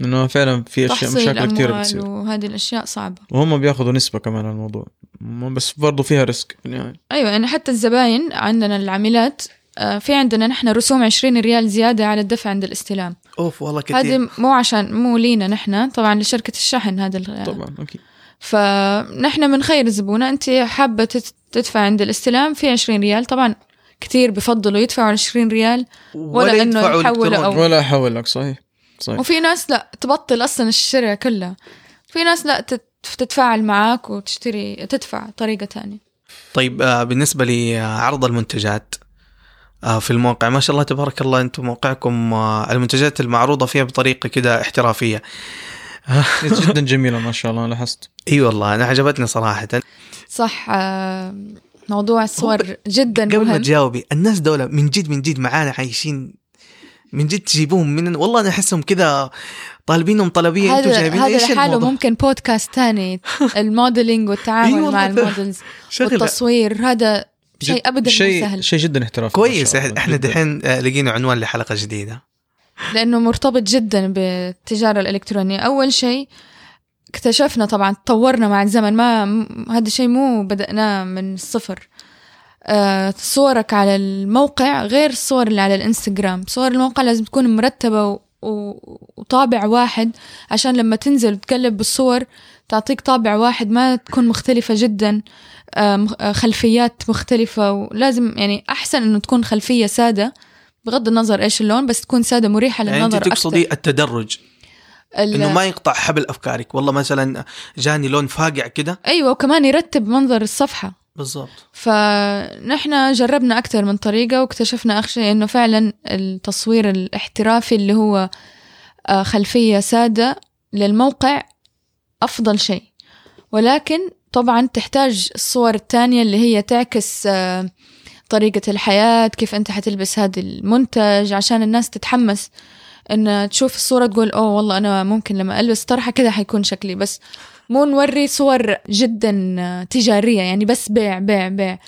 لأنه فعلا في أشياء مشاكل كثيره أموال بتصير. وهذه الأشياء صعبة. وهم بياخذوا نسبة كمان على الموضوع. بس برضه فيها ريسك في النهاية. أيوة يعني حتى الزباين عندنا العاملات آه، في عندنا نحن رسوم 20 ريال زيادة على الدفع عند الاستلام. أوف والله كثير هذه مو عشان مو لينا نحن طبعا لشركة الشحن هذا طبعا أكيد. فنحن بنخير الزبونة أنت حابة تت- تدفع عند الاستلام في 20 ريال طبعا كثير بفضلوا يدفعوا 20 ريال ولا إنه يدفعوا يحولوا. أو- ولا احول لك صحيح صحيح. وفي ناس لا تبطل أصلا الشراء كلها. في ناس لا تت- تتفاعل معاك وتشتري تدفع طريقة تانية. طيب آه، بالنسبة لعرض المنتجات في الموقع ما شاء الله تبارك الله أنتم موقعكم آه، المنتجات المعروضة فيها بطريقة كده احترافية جدا جميلة ما شاء الله لاحظت إي والله أنا عجبتني صراحة صح آه، موضوع الصور جدا قبل ما مهم تجاوبي الناس دولة من جد من جد معانا عايشين من جد تجيبوهم من والله أنا أحسهم كذا طالبينهم طلبية أنتم هذا جايبين هذا إيش لحاله الموضوع؟ ممكن بودكاست تاني ال modeling والتعامل أيوة مع. ال models. والتصوير هذا شيء ابدا مو شيء سهل. شيء جدا احترافي كويس. إحنا. دحين آه، لقينا عنوان لحلقة جديدة. لأنه مرتبط جدا بالتجارة الإلكترونية. أول شيء اكتشفنا طبعا تطورنا مع الزمن. ما هذا الشيء مو بدأناه من الصفر. آه، صورك على الموقع غير الصور اللي على الإنستغرام. صور الموقع لازم تكون مرتبة و- و- وطابع واحد. عشان لما تنزل وتقلب بالصور تعطيك طابع واحد ما تكون مختلفة جدا. خلفيات مختلفة ولازم يعني أحسن إنه تكون خلفية سادة بغض النظر إيش اللون بس تكون سادة مريحة يعني للنظر انت تقصدي أكتر. التدرج ال- إنه ما يقطع حبل أفكارك. والله مثلا جاني لون فاقع كده. أيوه وكمان يرتب منظر الصفحة. بالضبط. فنحن جربنا أكثر من طريقة واكتشفنا اخر شيء إنه فعلا التصوير الاحترافي اللي هو آه، خلفية سادة للموقع أفضل شيء. ولكن طبعا تحتاج الصور الثانية اللي هي تعكس آه، طريقة الحياة كيف أنت حتلبس هذا المنتج عشان الناس تتحمس إن تشوف الصورة تقول أوه والله أنا ممكن لما ألبس طرحة كده حيكون شكلي. بس مو نوري صور جدا آه، تجارية يعني بس بيع بيع بيع.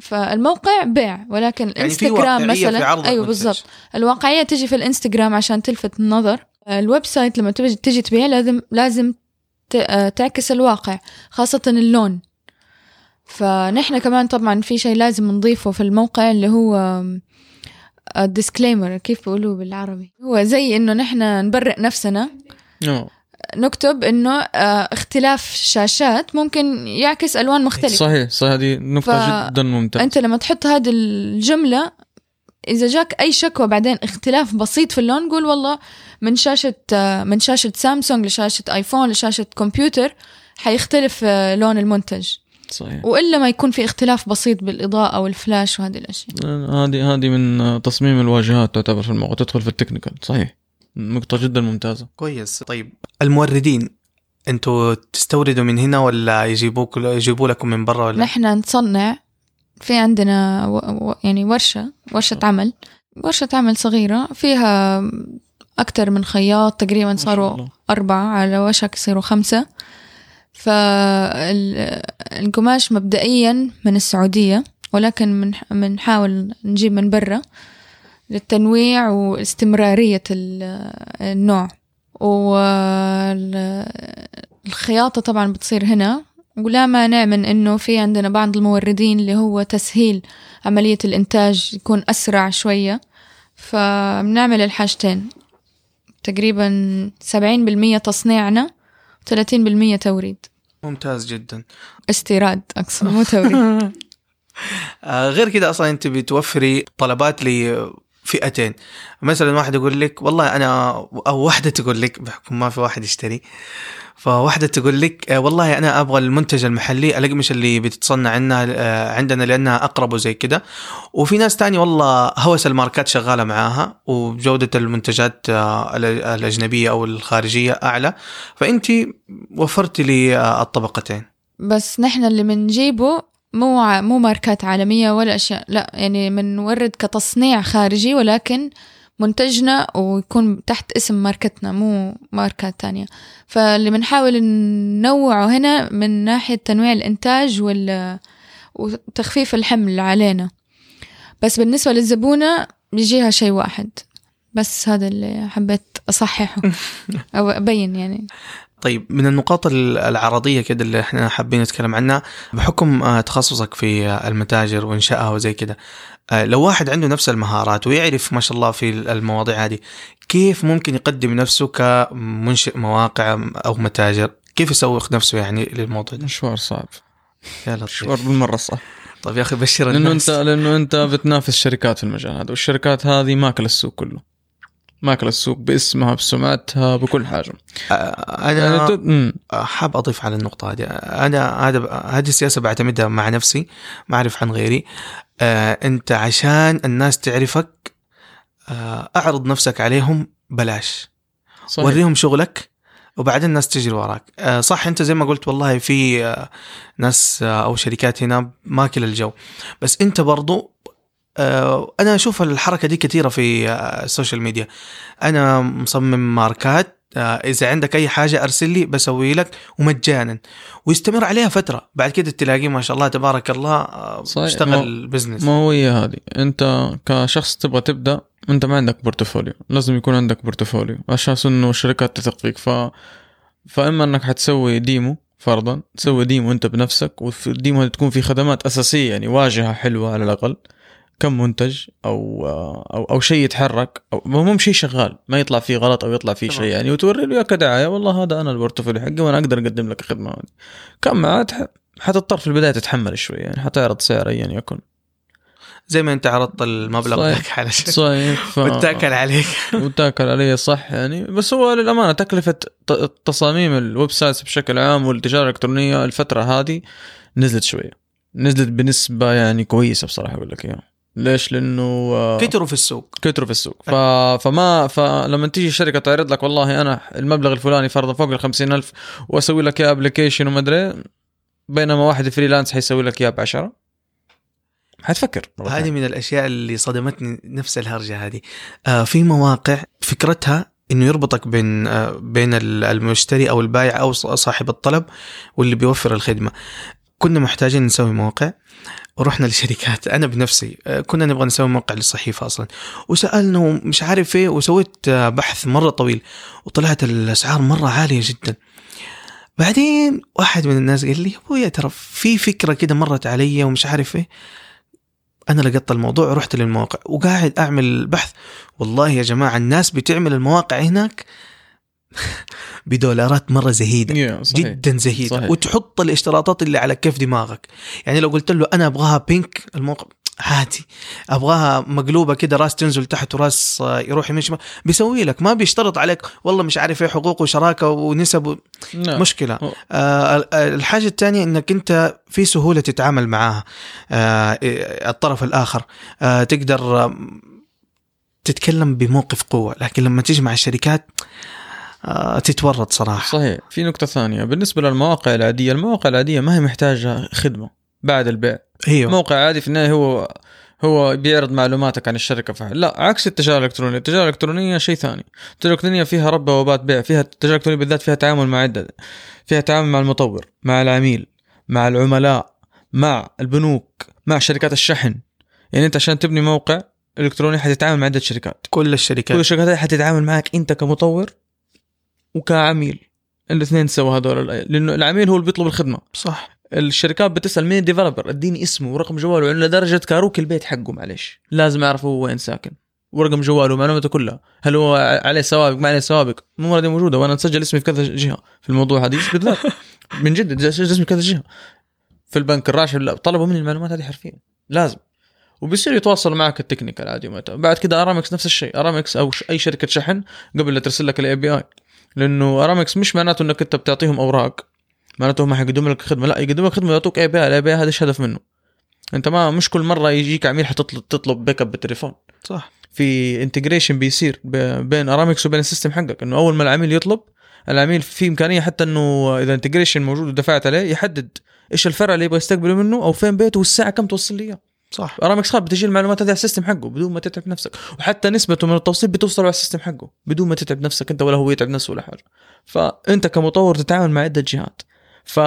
فالموقع بيع ولكن يعني في الانستغرام واقعية في مثلا عرض أيوه. بالضبط. الواقعية تجي في الإنستغرام عشان تلفت النظر. ال website لما تجي تبيع لازم لازم تعكس الواقع خاصة اللون. فنحن كمان طبعا في شيء لازم نضيفه في الموقع اللي هو ال disclaimer كيف بيقولوا بالعربي؟ هو زي إنه نحن نبرئ نفسنا. آه. نكتب إنه آه، اختلاف شاشات ممكن يعكس ألوان مختلفة. صحيح صحيح هذه نقطة ف- جدا ممتازة. أنت لما تحط هذه الجملة إذا جاك أي شكوى بعدين اختلاف بسيط في اللون قول والله من شاشة آه، من شاشة سامسونج لشاشة آيفون لشاشة كمبيوتر حيختلف آه، لون المنتج. صحيح. وإلا ما يكون في اختلاف بسيط بالإضاءة أو الفلاش وهذه الأشياء. هذه هذه من تصميم الواجهات تعتبر في الموقع. تدخل في التكنيكال. صحيح. نقطة جدا ممتازة. كويس. طيب الموردين أنتوا تستوردوا من هنا ولا يجيبوك يجيبوا لكم من برا ولا؟ نحن نصنع في عندنا و... و... يعني ورشة ورشة عمل. ورشة عمل صغيرة فيها أكثر من خياط تقريبا صاروا. أربعة على وشك يصيروا خمسة. فالقماش مبدئيا من السعودية ولكن من بنحاول نجيب من برا للتنويع واستمرارية ال- النوع. والخياطة طبعا بتصير هنا ولا مانع من إنه في عندنا بعض الموردين اللي هو تسهيل عملية الإنتاج يكون أسرع شوية. فبنعمل الحاجتين. تقريبا سبعين بالمية تصنيعنا وثلاثين بالمية توريد. ممتاز جدا. استيراد أقصد مو توريد. آه غير كده أصلا أنت بتوفري طلبات لفئتين. مثلا واحد يقول لك والله أنا أو واحدة تقول لك بحكم ما في واحد يشتري. فواحدة تقول لك آه والله أنا أبغى المنتج المحلي الاقمشه اللي بتتصنع عندنا آه عندنا لأنها أقرب وزي كده. وفي ناس تاني والله هوس الماركات شغالة معاها وجودة المنتجات آه الأ- الأجنبية أو الخارجية أعلى. فانت وفرتي لي الطبقتين. بس نحن اللي بنجيبه مو مو ماركات عالمية ولا أشياء لا يعني بنورد كتصنيع خارجي ولكن منتجنا ويكون تحت اسم ماركتنا مو ماركات تانية. فاللي بنحاول ننوعه هنا من ناحية تنويع الإنتاج وال وتخفيف الحمل علينا. بس بالنسبة للزبونة بيجيها شيء واحد. بس هذا اللي حبيت أصححه أو أبين يعني. طيب من النقاط ال- العرضية كده اللي إحنا حابين نتكلم عنها بحكم آه، تخصصك في المتاجر وإنشائها وزي كده لو واحد عنده نفس المهارات ويعرف ما شاء الله في المواضيع هذه كيف ممكن يقدم نفسه كمنشئ مواقع أو متاجر؟ كيف يسوق نفسه يعني للموضوع ده؟ مشوار صعب. يا مشوار بالمرة صح طيب يا أخي بشر لأنه الناس. انت لأنه أنت بتنافس شركات في المجال هذا والشركات هذه ماكل السوق كله. ماكل السوق باسمها بسمعتها بكل حاجة. آه، يعني ت- مم. حاب أضيف على النقطة هذه. أنا هذا هذه السياسة بعتمدها مع نفسي ما أعرف عن غيري. آه انت عشان الناس تعرفك آه اعرض نفسك عليهم بلاش. صحيح. وريهم شغلك وبعدين الناس تجري وراك. آه صح انت زي ما قلت والله في آه ناس آه أو شركات هنا ماكل الجو. بس انت برضو آه أنا أشوف الحركة دي كثيرة في آه ال social media. أنا مصمم ماركات إذا عندك أي حاجة أرسل لي بسوي لك ومجانا. ويستمر عليها فترة. بعد كده تلاقيه ما شاء الله تبارك الله آه صحيح. اشتغل business ما هو هي هذه. أنت كشخص تبغى تبدأ أنت ما عندك portfolio لازم يكون عندك portfolio عشان إنه الشركات تثق فيك ف فإما إنك حتسوي demo فرضا تسوي demo أنت بنفسك وال demo تكون في خدمات أساسية يعني واجهة حلوة على الأقل. كم منتج أو أو أو شيء يتحرك أو مو شيء شغال ما يطلع فيه غلط أو يطلع فيه. شيء يعني وتوري له إياه كدعاية والله هذا أنا ال portfolio حقي وأنا أقدر أقدم لك الخدمة هذه. كم حتضطر في البداية تتحمل شوي يعني حتعرض سعر ايا يكن. زي ما أنت عرضت المبلغ. ذاك على شيء. صحيح. ف... وتاكل عليه. وتاكل عليه صح يعني. بس هو للأمانة تكلفة تصاميم ال websites بشكل عام والتجارة الإلكترونية الفترة هذه نزلت شوية. نزلت بنسبة يعني كويسة بصراحة أقول لك إياها. ليش؟ لأنه آه، كتروا في السوق. كتروا في السوق. ف... فما فلما تيجي شركة تعرض لك والله أنا المبلغ الفلاني فرضا فوق ال 50000 وأسوي لك إياه application وما أدري بينما واحد فريلانس حيسوي لك إياه ب 10 حتفكر هذه. من الأشياء اللي صدمتني نفس الهرجة هذه. آه في مواقع فكرتها إنه يربطك بين آه بين ال- المشتري أو البائع أو صاحب الطلب واللي بيوفر الخدمة. كنا محتاجين نسوي موقع ورحنا لشركات. أنا بنفسي آه، كنا نبغى نسوي موقع للصحيفة أصلا. وسالنا ومش عارف إيه وسويت آه، بحث مرة طويل وطلعت الأسعار مرة عالية جدا. بعدين واحد من الناس قال لي أبويا ترى في فكرة كده مرت علي ومش عارف إيه. أنا لقطت الموضوع ورحت للمواقع وقاعد أعمل بحث. والله يا جماعة الناس بتعمل المواقع هناك بدولارات مرة زهيدة صحيح. جدا زهيدة. صحيح. وتحط الاشتراطات اللي على كيف دماغك. يعني لو قلت له أنا أبغاها بينك الموقع عادي. أبغاها مقلوبة كده راس تنزل تحت وراس آه، يروح يمين شمال. بيسوي لك ما بيشترط عليك والله مش عارف إيه حقوق وشراكة ونسب و... نعم. مشكلة. هو- آه ال- الحاجة الثانية إنك أنت في سهولة تتعامل معاها. آه الطرف الآخر. آه تقدر تتكلم بموقف قوة. لكن لما تيجي مع الشركات تتورط صراحة. صحيح. في نقطة ثانية. بالنسبة للمواقع العادية المواقع العادية ما هي محتاجة خدمة بعد البيع. أيوه. موقع عادي في النهاية هو هو بيعرض معلوماتك عن الشركة فعلا لا عكس التجارة الإلكترونية. التجارة الإلكترونية شيء ثاني. التجارة الإلكترونية فيها رب بوابات بيع. فيها التجارة الإلكترونية بالذات فيها تعامل مع عدة فيها تعامل مع المطور مع العميل مع العملاء مع البنوك مع شركات الشحن. يعني أنت عشان تبني موقع إلكتروني حتتعامل مع عدة شركات. كل كل الشركات الشركات هذه حتتعامل معك أنت كمطور وكعميل. الاثنين سوا هذول لأنه العميل هو اللي بيطلب الخدمة. صح. الشركات بتسأل مين ال developer اديني اسمه ورقم جواله يعني لدرجة كروكي البيت حقه معلش لازم اعرف هو وين ساكن. ورقم جواله ومعلوماته كلها. هل هو عليه سوابق ما عليه سوابق مو دي موجودة وأنا مسجل اسمي في كذا جهة. في الموضوع هذه بالذات من جد مسجل اسمي في كذا جهة. في البنك الراشد لا طلبوا مني المعلومات هذه حرفيا. لازم. وبيصير يتواصلوا معك ال technical عادي. بعد كده أرامكس نفس الشيء. أرامكس أو أي شركة شحن قبل لا ترسل لك ال API لأنه أرامكس مش معناته إنك أنت بتعطيهم أوراق. معناته هم حيقدموا لك خدمة. لا يقدموا لك خدمه يعطوك API API هذا إيش هدف منه؟ أنت ما مش كل مرة يجيك عميل حتطلب تطلب backup بالتليفون. صح. في integration بيصير بين أرامكس وبين ال system حقك. إنه أول ما العميل يطلب العميل في إمكانية حتى إنه إذا integration موجود ودفعت عليه يحدد إيش الفرع اللي يبغى يستقبله منه أو فين بيته والساعة كم توصل لي إياه. صح. ارامكس خاب بتجي المعلومات هذه على ال system حقه بدون ما تتعب نفسك. وحتى نسبته من التوصيل بتوصل على ال system حقه بدون ما تتعب نفسك أنت ولا هو يتعب نفسه ولا حاجة. فأنت كمطور تتعامل مع عدة جهات. ف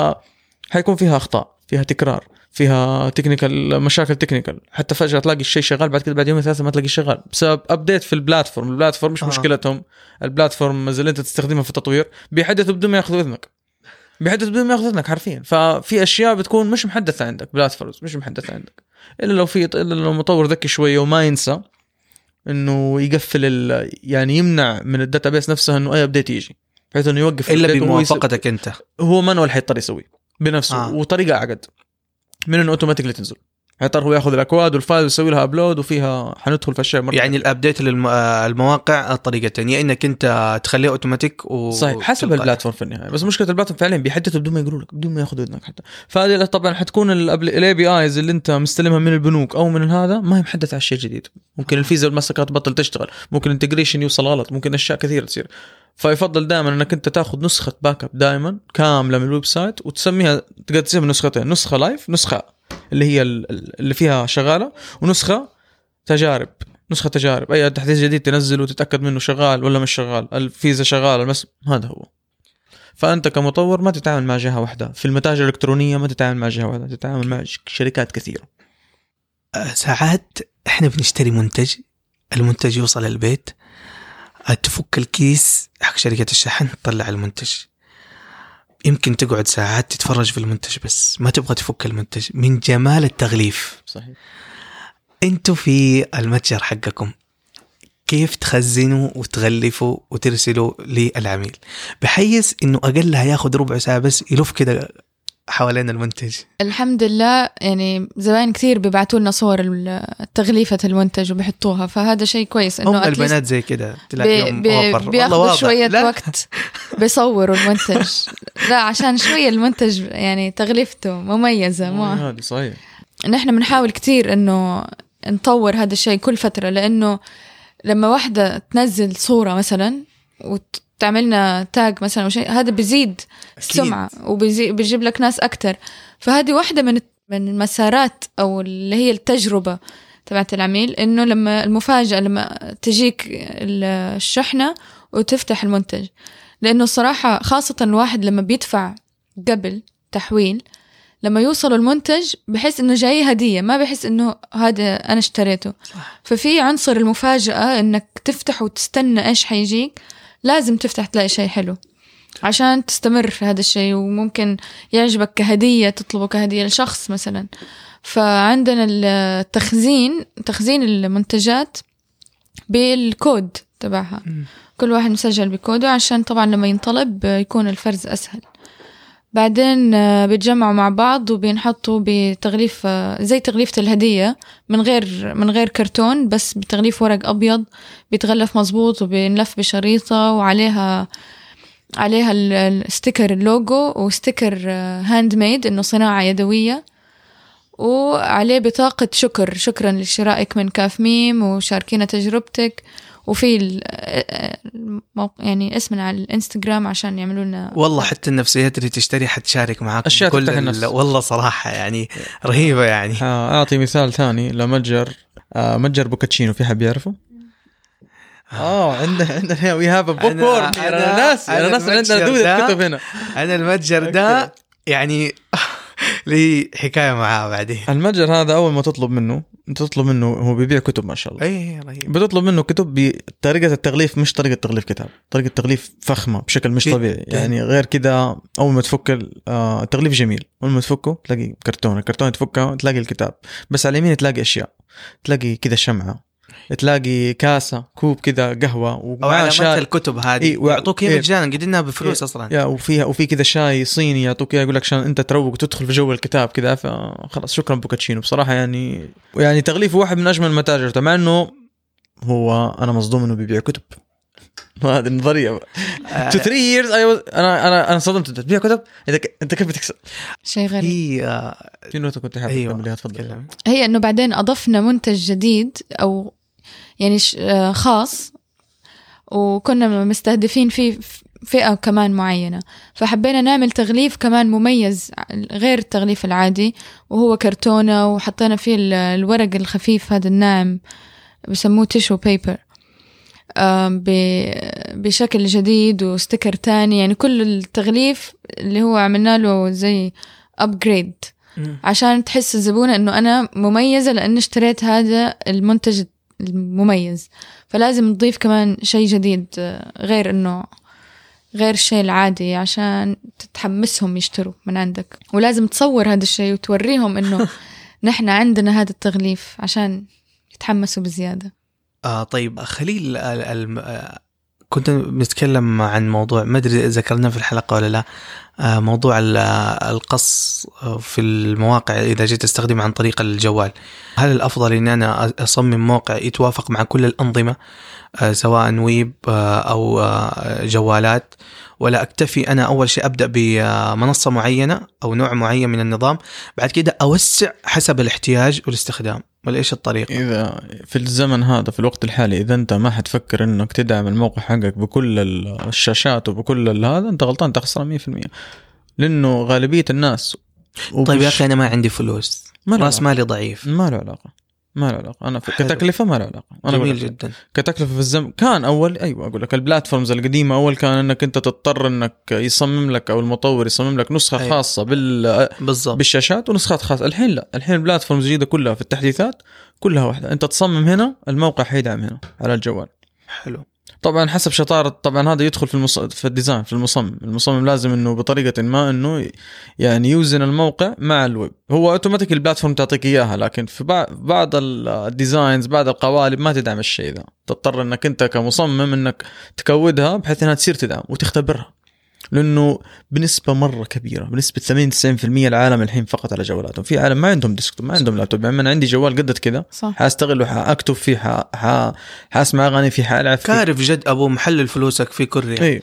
حيكون فيها أخطاء فيها تكرار فيها technical مشاكل technical حتى فجأة تلاقي الشيء شغال بعد كده بعد يومين ثلاثة ما تلاقي شغال. بسبب update في ال platform ال platform مش آه. مشكلتهم. ال platform اللي أنت تستخدمها في التطوير بيحدثوا بدون ما يأخذوا إذنك. بيحدث بدون ما ياخذ إذنك حرفيا. ففي أشياء بتكون مش محدثة عندك platforms مش محدثة عندك. إلا لو في إلا لو مطور ذكي شوية وما ينسى إنه يقفل ال... يعني يمنع من ال database نفسها إنه أي update يجي بحيث إنه يوقف إلا بموافقتك أنت هو manual حيضطر يسويه بنفسه. آه. وطريقة أعقد من إنه automatically تنزل حيضطر هو ياخذ الأكواد وال file ويسوي لها upload وفيها حندخل في أشياء مرة يعني ال update للمواقع طريقتين يا إنك أنت تخليه اوتوماتيك و صحيح حسب. ال platform في النهاية. بس مشكلة ال platform فعليا بيحدثوا بدون ما يقولوا لك بدون ما ياخذوا اذنك حتى. فهذه طبعا حتكون ال APIs اللي أنت مستلمها من البنوك أو من هذا ما هي محدثة على شيء جديد. ممكن الفيزا والماستر تبطل تشتغل. ممكن ال integration يوصل غلط. ممكن أشياء كثيرة تصير. فيفضل دائما إنك أنت تاخذ نسخة backup دائما كاملة من ال website وتسميها تقدر تسميها نسختين. نسخة live نسخة اللي هي ال- ال- اللي فيها شغالة ونسخة تجارب نسخة تجارب. أي تحديث جديد تنزله وتتأكد منه شغال ولا مش شغال الفيزا شغال المس... هذا هو. فأنت كمطور ما تتعامل مع جهة واحدة. في المتاجر الإلكترونية ما تتعامل مع جهة واحدة تتعامل مع شركات كثيرة. آه، ساعات إحنا بنشتري منتج المنتج يوصل البيت آه، تفك الكيس حق شركة الشحن تطلع المنتج. يمكن تقعد ساعات تتفرج في المنتج بس ما تبغى تفك المنتج من جمال التغليف. صحيح. أنتوا في المتجر حقكم. كيف تخزنوا وتغلفوا وترسلوا للعميل؟ بحيث إنه أقلها ياخذ ربع ساعة بس يلف كده حوالين المنتج. الحمد لله يعني زباين كثير بيبعتوا لنا صور تغليفة المنتج وبيحطوها فهذا شيء كويس هم انه least البنات زي كده تلاقيهم بي بياخذوا. شوية لا، وقت بيصوروا المنتج. لا عشان شوية المنتج يعني تغليفته مميزة ما هذه صحيح. نحن بنحاول كتير إنه نطور هذا الشيء كل فترة لأنه لما واحدة تنزل صورة مثلا وتعملنا تاج مثلا أو شيء هذا بيزيد السمعة وبيجيب لك ناس أكتر. فهذه واحدة من من المسارات أو اللي هي التجربة تبعت العميل إنه لما المفاجأة لما تجيك الشحنة وتفتح المنتج. لأنه الصراحة خاصة الواحد لما بيدفع قبل تحويل لما يوصلوا المنتج بحس إنه جاي هدية ما بحس إنه هذا أنا اشتريته. ففي عنصر المفاجأة إنك تفتح وتستنى إيش حيجيك؟ لازم تفتح تلاقي شيء حلو. عشان تستمر في هذا الشيء وممكن يعجبك كهدية تطلبه كهدية لشخص مثلا. فعندنا التخزين تخزين المنتجات بالكود تبعها. كل واحد مسجل بكوده عشان طبعا لما ينطلب يكون الفرز أسهل. بعدين آه، بيتجمعوا مع بعض وبينحطوا بتغليف آه، زي تغليفة الهدية من غير من غير كرتون بس بتغليف ورق أبيض بيتغلف مظبوط وبينلف بشريطة وعليها عليها ال- ال sticker ال logo و sticker handmade إنه صناعة يدوية. وعليه بطاقة شكر شكرا لشرائك من كاف ميم وشاركينا تجربتك. وفي ال- الموق- يعني اسمنا على الانستغرام عشان يعملوا لنا والله حتى النفسيات اللي تشتري حتشارك معاك أشياء بكل تفتح ال- النفس. والله صراحة يعني رهيبة يعني. آه، أعطي مثال ثاني لمتجر آه، متجر بوكاتشينو في حد يعرفه؟ آه. عندنا عندنا وي هاف ا بوك أنا- أنا ناس أنا أنا ناس المتجر عندنا كتب هنا. أنا المتجر ده يعني لي حكاية معاه بعدين. المتجر هذا أول ما تطلب منه تطلب منه هو بيبيع كتب ما شاء الله. اي رهيب. بتطلب منه كتب بطريقة التغليف مش طريقة تغليف كتاب طريقة تغليف فخمة بشكل مش جداً. طبيعي. يعني غير كده أول ما تفك ال- آه، التغليف جميل. أول ما تفكه تلاقي كرتون الكرتون تفكه تلاقي الكتاب. بس على اليمين تلاقي أشياء تلاقي كده شمعة. تلاقي كاسة كوب كده قهوة أو ومعاه علامات شاي. الكتب هذه. إيه، و- يعطوك اياها إيه. مجانا قدرنا بفلوس إيه. أصلا. يا وفيها وفي كذا شاي صيني يعطوك إياه يقول لك عشان أنت تروق وتدخل في جو الكتاب كذا فخلاص شكرا بوكاتشينو بصراحة يعني يعني تغليفه واحد من أجمل المتاجر مع إنه هو أنا مصدوم إنه بيبيع كتب. هذه النظرية. two 3 years أنا أنا أنا صدمت أنت تبيع كتب؟ أنت كيف بتكسب؟ شيء غريب. هي في نقطه كنت حابب أيوه تفضل. هي إنه بعدين أضفنا منتج جديد أو يعني ش- آه، خاص وكنا مستهدفين فيه فئة كمان معينة. فحبينا نعمل تغليف كمان مميز غير التغليف العادي وهو كرتونة وحطينا فيه ال- الورق الخفيف هذا الناعم بسموه tissue paper بشكل جديد و sticker تاني. يعني كل التغليف اللي هو عملنا له زي upgrade. عشان تحس الزبونة إنه أنا مميزة لأني اشتريت هذا المنتج المميز. فلازم نضيف كمان شيء جديد آه، غير إنه غير الشيء العادي عشان تتحمسهم يشتروا من عندك. ولازم تصور هذا الشيء وتوريهم إنه نحن عندنا هذا التغليف عشان يتحمسوا بزيادة. آه طيب خليل آه، كنت بنتكلم عن موضوع ما أدري ذكرناه في الحلقة ولا لا آه موضوع ال- القص آه، في المواقع إذا جيت أستخدمه عن طريق الجوال. هل الأفضل إن أنا أصمم موقع يتوافق مع كل الأنظمة آه سواء ويب أو جوالات ولا أكتفي أنا أول شيء أبدأ بمنصة معينة أو نوع معين من النظام بعد كده أوسع حسب الاحتياج والاستخدام؟ ولا إيش الطريقة؟ إذا في الزمن هذا في الوقت الحالي إذا أنت ما حتفكر إنك تدعم الموقع حقك بكل ال- الشاشات وبكل هذا أنت غلطان تخسر 100% لأنه غالبية الناس طيب يا أخي أنا ما عندي فلوس. ما راس. مالي ضعيف. ما له علاقة. ما له علاقة. أنا في. كتكلفة ما له علاقة. أنا جميل. جدا. كتكلفة في الزمن كان اول أيوه أقول لك البلاتفورمز القديمة أول كان إنك أنت تضطر إنك يصمم لك أو المطور يصمم لك نسخة أيوة. خاصة بال بالضبط. بالشاشات ونسخات خاصة. الحين لا. الحين البلاتفورمز الجديده كلها في التحديثات كلها واحدة. أنت تصمم هنا الموقع حيدعم هنا على الجوال. حلو. طبعا حسب شطارة طبعا هذا يدخل في المص... في ال design في المصمم. المصمم لازم إنه بطريقة ما إنه يعني يوزن الموقع مع الويب. هو automatic ال platform تعطيك إياها لكن في بعض بعض ال designs بعض القوالب ما تدعم الشيء ذا. تضطر إنك أنت كمصمم إنك تكودها بحيث إنها تصير تدعم وتختبرها. لأنه بنسبة مرة كبيرة بنسبة 80 90% العالم الحين فقط على جوالاتهم. في عالم ما عندهم desktop ما عندهم لابتوب. يعني أنا عندي جوال قدت كذا صح. حاستغله حأكتب فيه ح... ح... حاسمع أغاني فيه حألعب فيه. كارف جد أبو محلل فلوسك في كوريا. اي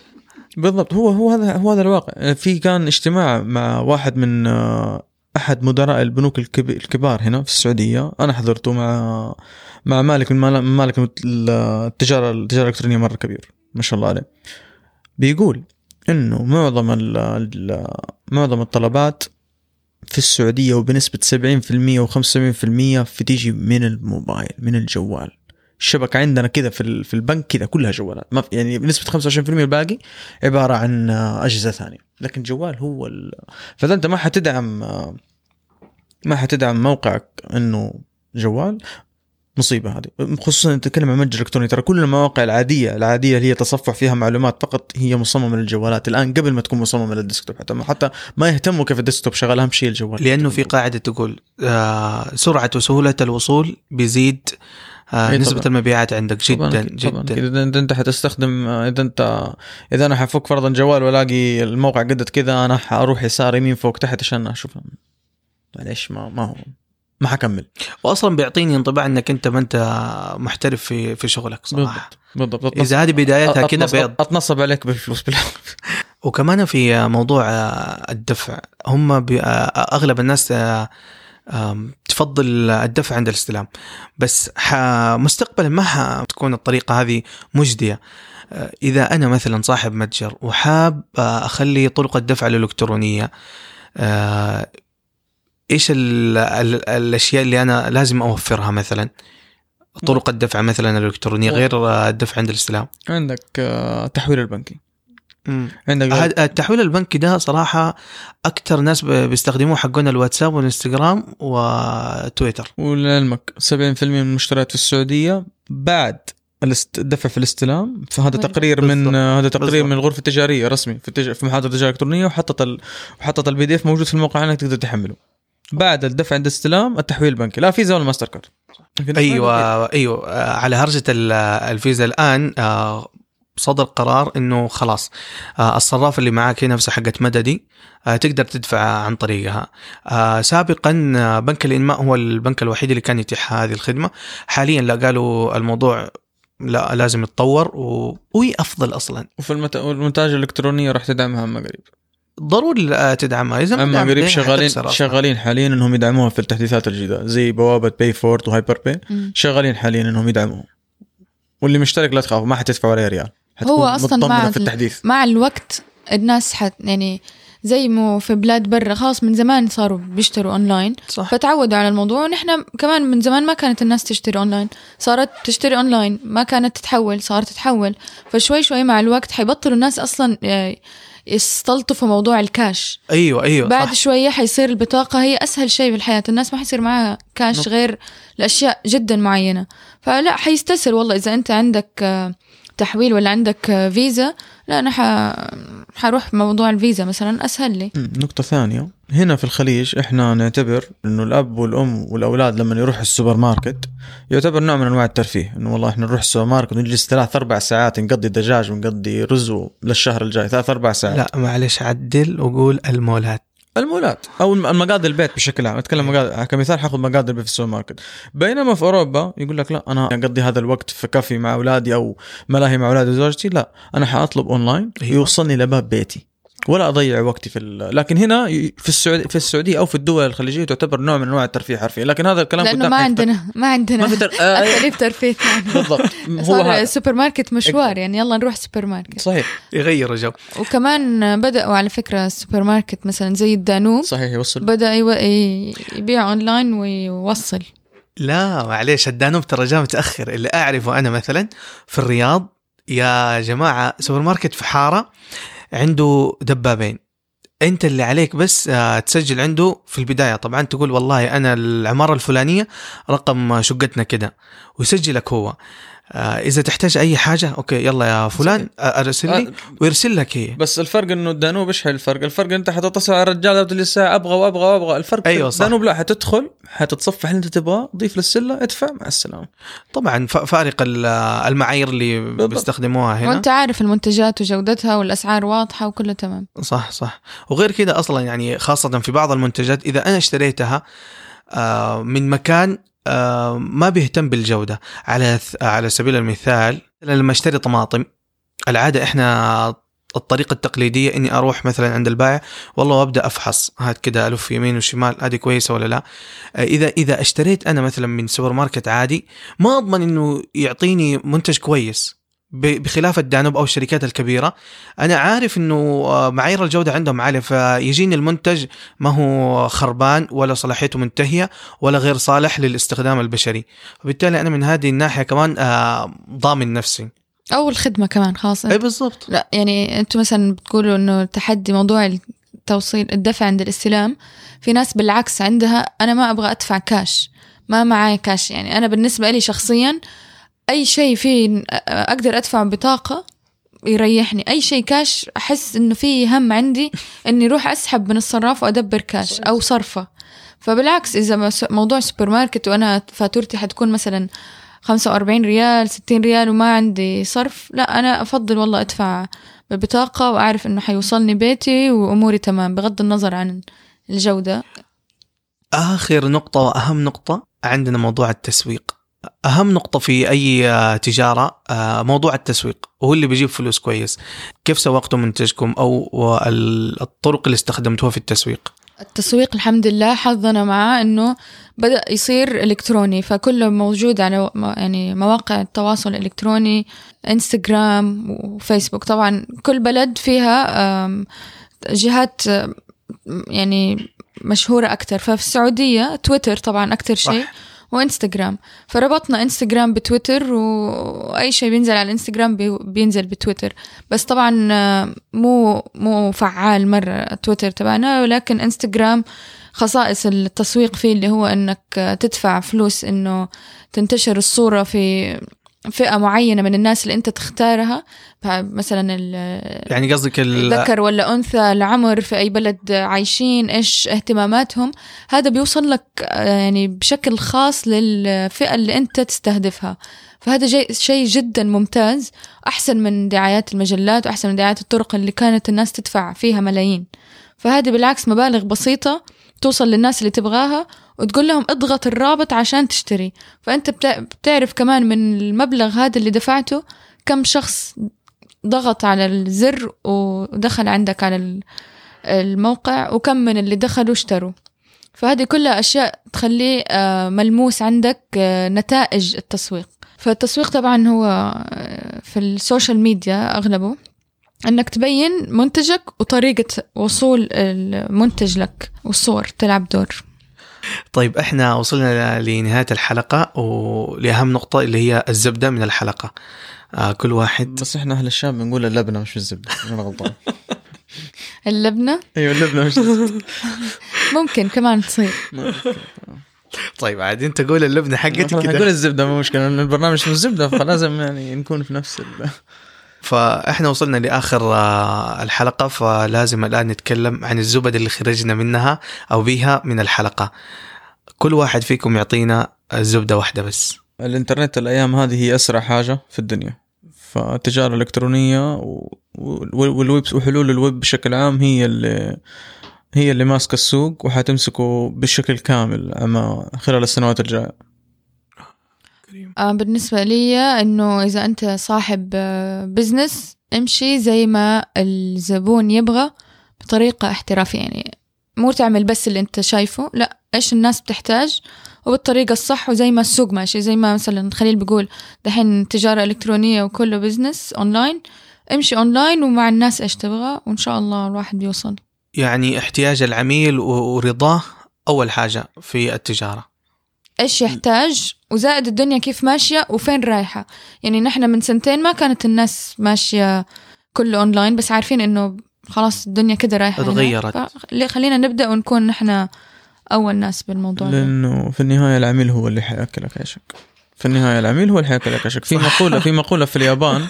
بالضبط. هو هو هذا هو هذا الواقع. في كان اجتماع مع واحد من آه، أحد مدراء البنوك الكب- الكبار هنا في السعودية. أنا حضرته مع مع مالك من مال- من مالك التجارة التجارة الإلكترونية مرة كبير ما شاء الله عليه. بيقول إنه معظم ال ال معظم الطلبات في السعودية وبنسبة 70% و75% في تيجي من الموبايل من الجوال. الشبكة عندنا كذا في في البنك كذا كلها جوالات. ما يعني بنسبة 25% الباقي عبارة عن أجهزة ثانية. لكن جوال هو ال... فإذا أنت ما حتدعم ما حتدعم موقعك إنه جوال مصيبة هذه. خصوصا انت تتكلم عن متجر إلكتروني ترى كل المواقع العادية العادية اللي هي تصفح فيها معلومات فقط هي مصممة للجوالات. الآن قبل ما تكون مصممة للديسكتوب حتى حتى ما يهتموا كيف الديسكتوب شغال أهم شيء الجوال. لأنه في قاعدة تقول آه سرعة وسهولة الوصول بيزيد آه إيه نسبة طبعاً. المبيعات عندك طبعاً جدا طبعاً. جدا. أكيد. إذا أنت انت حتستخدم إذا أنت إذا أنا حفك فرضا جوال والاقي الموقع قدت كذا أنا حأروح يسار يمين فوق تحت عشان أشوف معليش ما ما هو. ما حكمل. واصلا بيعطيني انطباع إنك أنت ما أنت محترف في في شغلك صراحة بالضبط بالضبط. إذا هذه بدايتها كذا بيض. اتنصب عليك بالفلوس بالآخر. وكمان في موضوع الدفع هم أغلب الناس آه، تفضل الدفع عند الاستلام. بس مستقبلا ما حتكون الطريقة هذه مجدية. آه، إذا أنا مثلا صاحب متجر وحاب آه، أخلي طرق الدفع الالكترونيه إيش ال ال الأشياء اللي أنا لازم أوفرها مثلا؟ طرق الدفع مثلا الإلكترونية غير آه، الدفع عند الاستلام. عندك آه، التحويل البنكي. عندك التحويل البنكي ده صراحة أكثر ناس بيستخدموه حقون الواتساب والإنستغرام وتويتر. ولعلمك 70% من المشتريات في السعودية بعد الدفع في الاستلام. فهذا بالضبط. تقرير من بالضبط. هذا تقرير بالضبط. من الغرفة التجارية رسمي في التج... في محاضره التجاره الالكترونيه وحطت ال... وحطت ال PDF موجود في الموقع أنك تقدر تحمله. بعد الدفع عند الاستلام التحويل البنكي. لا فيزا ولا ماستر كارد. أيوة أيوة. آه، على هرجة ال- الفيزا الآن آه، صدر قرار إنه خلاص آه، الصراف اللي معاك هي نفسها حقت مدى تقدر تدفع عن طريقها. سابقا بنك الإنماء هو البنك الوحيد اللي كان يتيح هذه الخدمة. حاليا لا قالوا الموضوع لا لازم يتطور و... وهي افضل أصلا. وفي المت... الالكترونيه راح تدعمها أما قريب. ضروري تدعمها إذا ما أما قريب شغالين. شغالين حاليا إنهم يدعموها في التحديثات الجديدة زي بوابة PayFort و HyperPay. شغالين حاليا إنهم يدعموها. واللي مشترك لا تخافوا ما حتدفعوا عليه ريال حتكون هو أصلاً مطمنة بعد في التحديث. مع الوقت الناس حت يعني زي مو في بلاد برا خلاص من زمان صاروا بيشتروا اونلاين صح. فتعودوا على الموضوع ونحن كمان من زمان ما كانت الناس تشتري اونلاين صارت تشتري اونلاين ما كانت تتحول صارت تتحول. فشوي شوي مع الوقت حيبطلوا الناس أصلا آه، يستلطفوا موضوع الكاش أيوه أيوه بعد صح. شوية حيصير البطاقة هي أسهل شيء في الحياة الناس ما حيصير معاها كاش. غير لأشياء جدا معينة فلا حيستسهل والله إذا أنت عندك آه، تحويل ولا عندك آه، فيزا لا أنا ح... حروح موضوع الفيزا مثلا أسهل لي. مم، نقطة ثانية. هنا في الخليج إحنا نعتبر إنه الأب والأم والأولاد لما يروحوا السوبر ماركت يعتبر نوع من أنواع الترفيه. إنه والله إحنا نروح السوبر ماركت ونجلس ثلاث أربع ساعات نقضي دجاج ونقضي رز للشهر الجاي. ثلاث أربع ساعات. لا معلش عدل وقول المولات. المولات أو المقاضي البيت بشكل عام. أتكلم مقاضي كمثال حاخذ مقاضي البيت في السوبر ماركت بينما في أوروبا يقول لك لا أنا أقضي هذا الوقت في كافي مع أولادي أو ملاهي مع أولادي وزوجتي لا أنا حأطلب أونلاين أيوة. يوصلني لباب بيتي. ولا أضيع وقتي في ال... لكن هنا في السعوديه في السعودية أو في الدول الخليجية تعتبر نوع من أنواع الترفيه حرفيا لكن هذا الكلام لأنه قدام ما. عندنا ما عندنا ما في تر... آه أساليب ترفيه بالضبط. هو صار هذا. سوبر ماركت مشوار يعني يلا نروح سوبر ماركت صحيح. يغيروا جو وكمان بدأوا على فكرة السوبر ماركت مثلا زي الدانوب. صحيح يوصل. يو- ي- يبيع اونلاين ويوصل. لا معليش الدانوب ترى جاء متأخر. اللي أعرفه أنا مثلا في الرياض يا جماعة سوبر ماركت في حارة عنده دبابين. أنت اللي عليك بس آه، تسجل عنده في البداية. طبعا تقول والله أنا العمارة الفلانية رقم شقتنا كده ويسجلك هو. إذا تحتاج أي حاجة أوكي يلا يا فلان آه، أرسل لي آه، ويرسل لك هي بس الفرق إنه الدانوب إيش الفرق؟ الفرق أنت حتتصل على الرجال وتقول الساعة أبغى وأبغى وأبغى الفرق أيوة صح. الدانوب لا حتدخل حتتصفح اللي أنت تبغاه ضيف للسلة ادفع مع السلامة طبعا فارق ال- المعايير اللي. بيستخدموها هنا وأنت عارف المنتجات وجودتها والأسعار واضحة وكله تمام صح صح وغير كده أصلا يعني خاصة في بعض المنتجات إذا أنا اشتريتها آه، من مكان آه، ما بيهتم بالجودة. على على سبيل المثال لما أشتري طماطم العادة إحنا الطريقة التقليدية إني أروح مثلا عند البائع والله وابدا أفحص. هات كده ألف يمين وشمال هذه كويسة ولا لا؟ آه، إذا إذا اشتريت أنا مثلا من سوبر ماركت عادي ما أضمن إنه يعطيني منتج كويس. بخلاف الدانوب أو الشركات الكبيرة. أنا عارف إنه آه، معايير الجودة عندهم عالية فيجيني المنتج ما هو خربان ولا صلاحيته منتهية ولا غير صالح للاستخدام البشري. وبالتالي أنا من هذه الناحية كمان آه، ضامن نفسي. أو الخدمة كمان خلاص اي بالضبط. لا يعني أنتم مثلا بتقولوا إنه تحدي موضوع التوصيل الدفع عند الاستلام. في ناس بالعكس عندها أنا ما أبغى أدفع كاش ما معي كاش يعني أنا بالنسبة لي شخصيا أي شيء فيه أقدر أدفع بطاقة يريحني. أي شيء كاش أحس إنه في هم عندي إني أروح أسحب من الصراف وأدبر كاش أو صرفة. فبالعكس إذا موضوع سوبر ماركت وأنا فاتورتي حتكون مثلا 45 ريال 60 ريال وما عندي صرف لا أنا أفضل والله أدفع ببطاقة وأعرف إنه حيوصلني بيتي وأموري تمام بغض النظر عن الجودة. آخر نقطة وأهم نقطة عندنا موضوع التسويق. أهم نقطة في أي آه، تجارة آه، موضوع التسويق وهو اللي بيجيب فلوس كويس. كيف سوقتوا منتجكم أو ال- الطرق اللي استخدمتوها في التسويق؟ التسويق الحمد لله حظنا معاه إنه بدأ يصير إلكتروني فكله موجود على يعني مواقع التواصل الإلكتروني إنستغرام وفيسبوك. طبعا كل بلد فيها جهات يعني مشهورة أكتر. ففي السعودية تويتر طبعا أكتر شيء. صح. وإنستغرام. فربطنا إنستغرام بتويتر وأي شيء بينزل على الانستغرام بي- بينزل بتويتر. بس طبعا مو مو فعال مرة تويتر تبعنا ولكن إنستغرام خصائص التسويق فيه اللي هو إنك تدفع فلوس إنه تنتشر الصورة في فئة معينة من الناس اللي أنت تختارها مثلا ال- يعني قصدك ال- ذكر ولا أنثى العمر في أي بلد عايشين إيش اهتماماتهم هذا بيوصل لك آه، يعني بشكل خاص للفئة اللي أنت تستهدفها. فهذا شيء جدا ممتاز أحسن من دعايات المجلات وأحسن من دعايات الطرق اللي كانت الناس تدفع فيها ملايين. فهذه بالعكس مبالغ بسيطة توصل للناس اللي تبغاها وتقول لهم اضغط الرابط عشان تشتري. فأنت بتع- بتعرف كمان من المبلغ هذا اللي دفعته كم شخص ضغط على الزر ودخل عندك على ال- الموقع وكم من اللي دخلوا اشتروا. فهذه كلها أشياء تخليه آه، ملموس عندك آه، نتائج التسويق. فالتسويق طبعا هو آه، في السوشيال ميديا أغلبه أنك تبين منتجك وطريقة وصول المنتج لك والصور تلعب دور. طيب إحنا وصلنا لنهاية الحلقة ولأهم نقطة اللي هي الزبدة من الحلقة. آه كل واحد بس إحنا أهل الشام بنقول اللبنة مش الزبده أنا غلطان. اللبنة؟ أيوه اللبنة مش الزبده ممكن كمان تصير. طيب عاد أنت قول اللبنة حقتك كده. الزبدة مو مشكلة لأن البرنامج اسمه الزبده فلازم يعني نكون في نفس ال... فاحنا وصلنا لآخر آه، الحلقة فلازم الآن نتكلم عن الزبد اللي خرجنا منها أو بيها من الحلقة. كل واحد فيكم يعطينا زبده واحدة بس. الإنترنت الأيام هذه هي أسرع حاجة في الدنيا. فالتجارة الإلكترونية والويب وحلول الويب بشكل عام هي اللي هي اللي ماسكة السوق وحتمسكه بشكل كامل أما خلال السنوات الجاية. آه، بالنسبة لي إنه إذا أنت صاحب آه، business امشي زي ما الزبون يبغى بطريقة احترافية. يعني مو تعمل بس اللي أنت شايفه لا إيش الناس بتحتاج؟ وبالطريقة الصح وزي ما السوق ماشي. زي ما مثلا خليل بيقول دحين تجارة إلكترونية وكله business online امشي أونلاين ومع الناس إيش تبغى وإن شاء الله الواحد بيوصل. يعني احتياج العميل و- ورضاه أول حاجة في التجارة. إيش يحتاج؟ وزائد الدنيا كيف ماشية وفين رايحة. يعني نحن من سنتين ما كانت الناس ماشية كله اونلاين بس عارفين إنه خلاص الدنيا كده. اتغيرت. فليه- خلينا نبدأ ونكون نحن أول ناس بالموضوع ده. لأنه في النهاية العميل هو اللي حياكلك عيشك في النهاية العميل هو اللي حياكلك عيشك في مقوله في مقولة في اليابان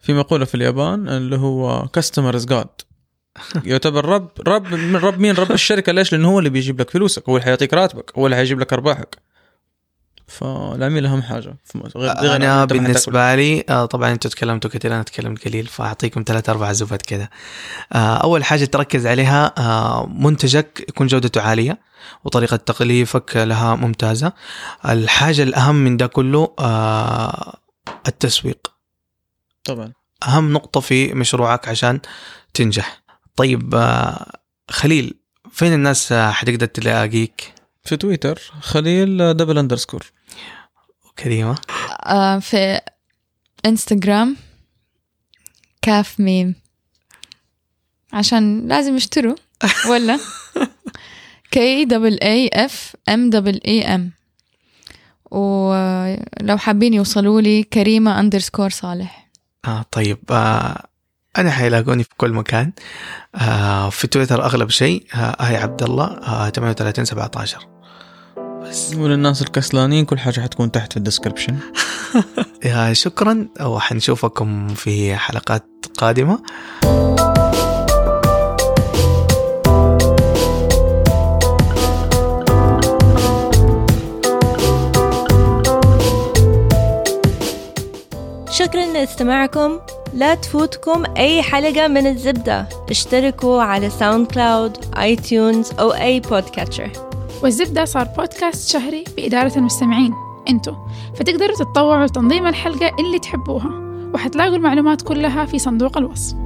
في مقولة في اليابان اللي هو كاستمر از جاد يعتبر رب رب من رب مين؟ رب الشركة. ليش؟ لأنه هو اللي بيجيب لك فلوسك. هو اللي حيعطيك راتبك. هو اللي حيجيب لك أرباحك. فالعميل أهم حاجة. غير غير أنا. بالنسبة لي آه، طبعا أنتم تكلمتوا كثير أنا تكلمت قليل فأعطيكم ثلاث أربع زبد كذا. آه، أول حاجة تركز عليها آه، منتجك يكون جودته عالية وطريقة تغليفك لها ممتازة. الحاجة الأهم من ده كله التسويق. طبعا. أهم نقطة في مشروعك عشان تنجح. طيب خليل فين الناس حتقدر تلاقيك؟ في تويتر خليل double underscore كريمة. آه في انستغرام كاف ميم. عشان لازم يشتروا ولا؟ K double A F M double A M ولو حابين يوصلوا لي كريمة underscore صالح. آه طيب آه أنا حيلاقوني في كل مكان. آه في تويتر أغلب شيء آه هاي عبد الله آه 38 17 بس. وللناس الكسلانين كل حاجة حتكون تحت في ال description. يا شكرا. وحنشوفكم في حلقات قادمة. شكرا لاستماعكم. لا تفوتكم أي حلقة من الزبدة. اشتركوا على SoundCloud iTunes أو أي podcatcher والزبدة صار بودكاست شهري بإدارة المستمعين انتو. فتقدروا تتطوعوا لتنظيم الحلقة اللي تحبوها وحتلاقوا المعلومات كلها في صندوق الوصف.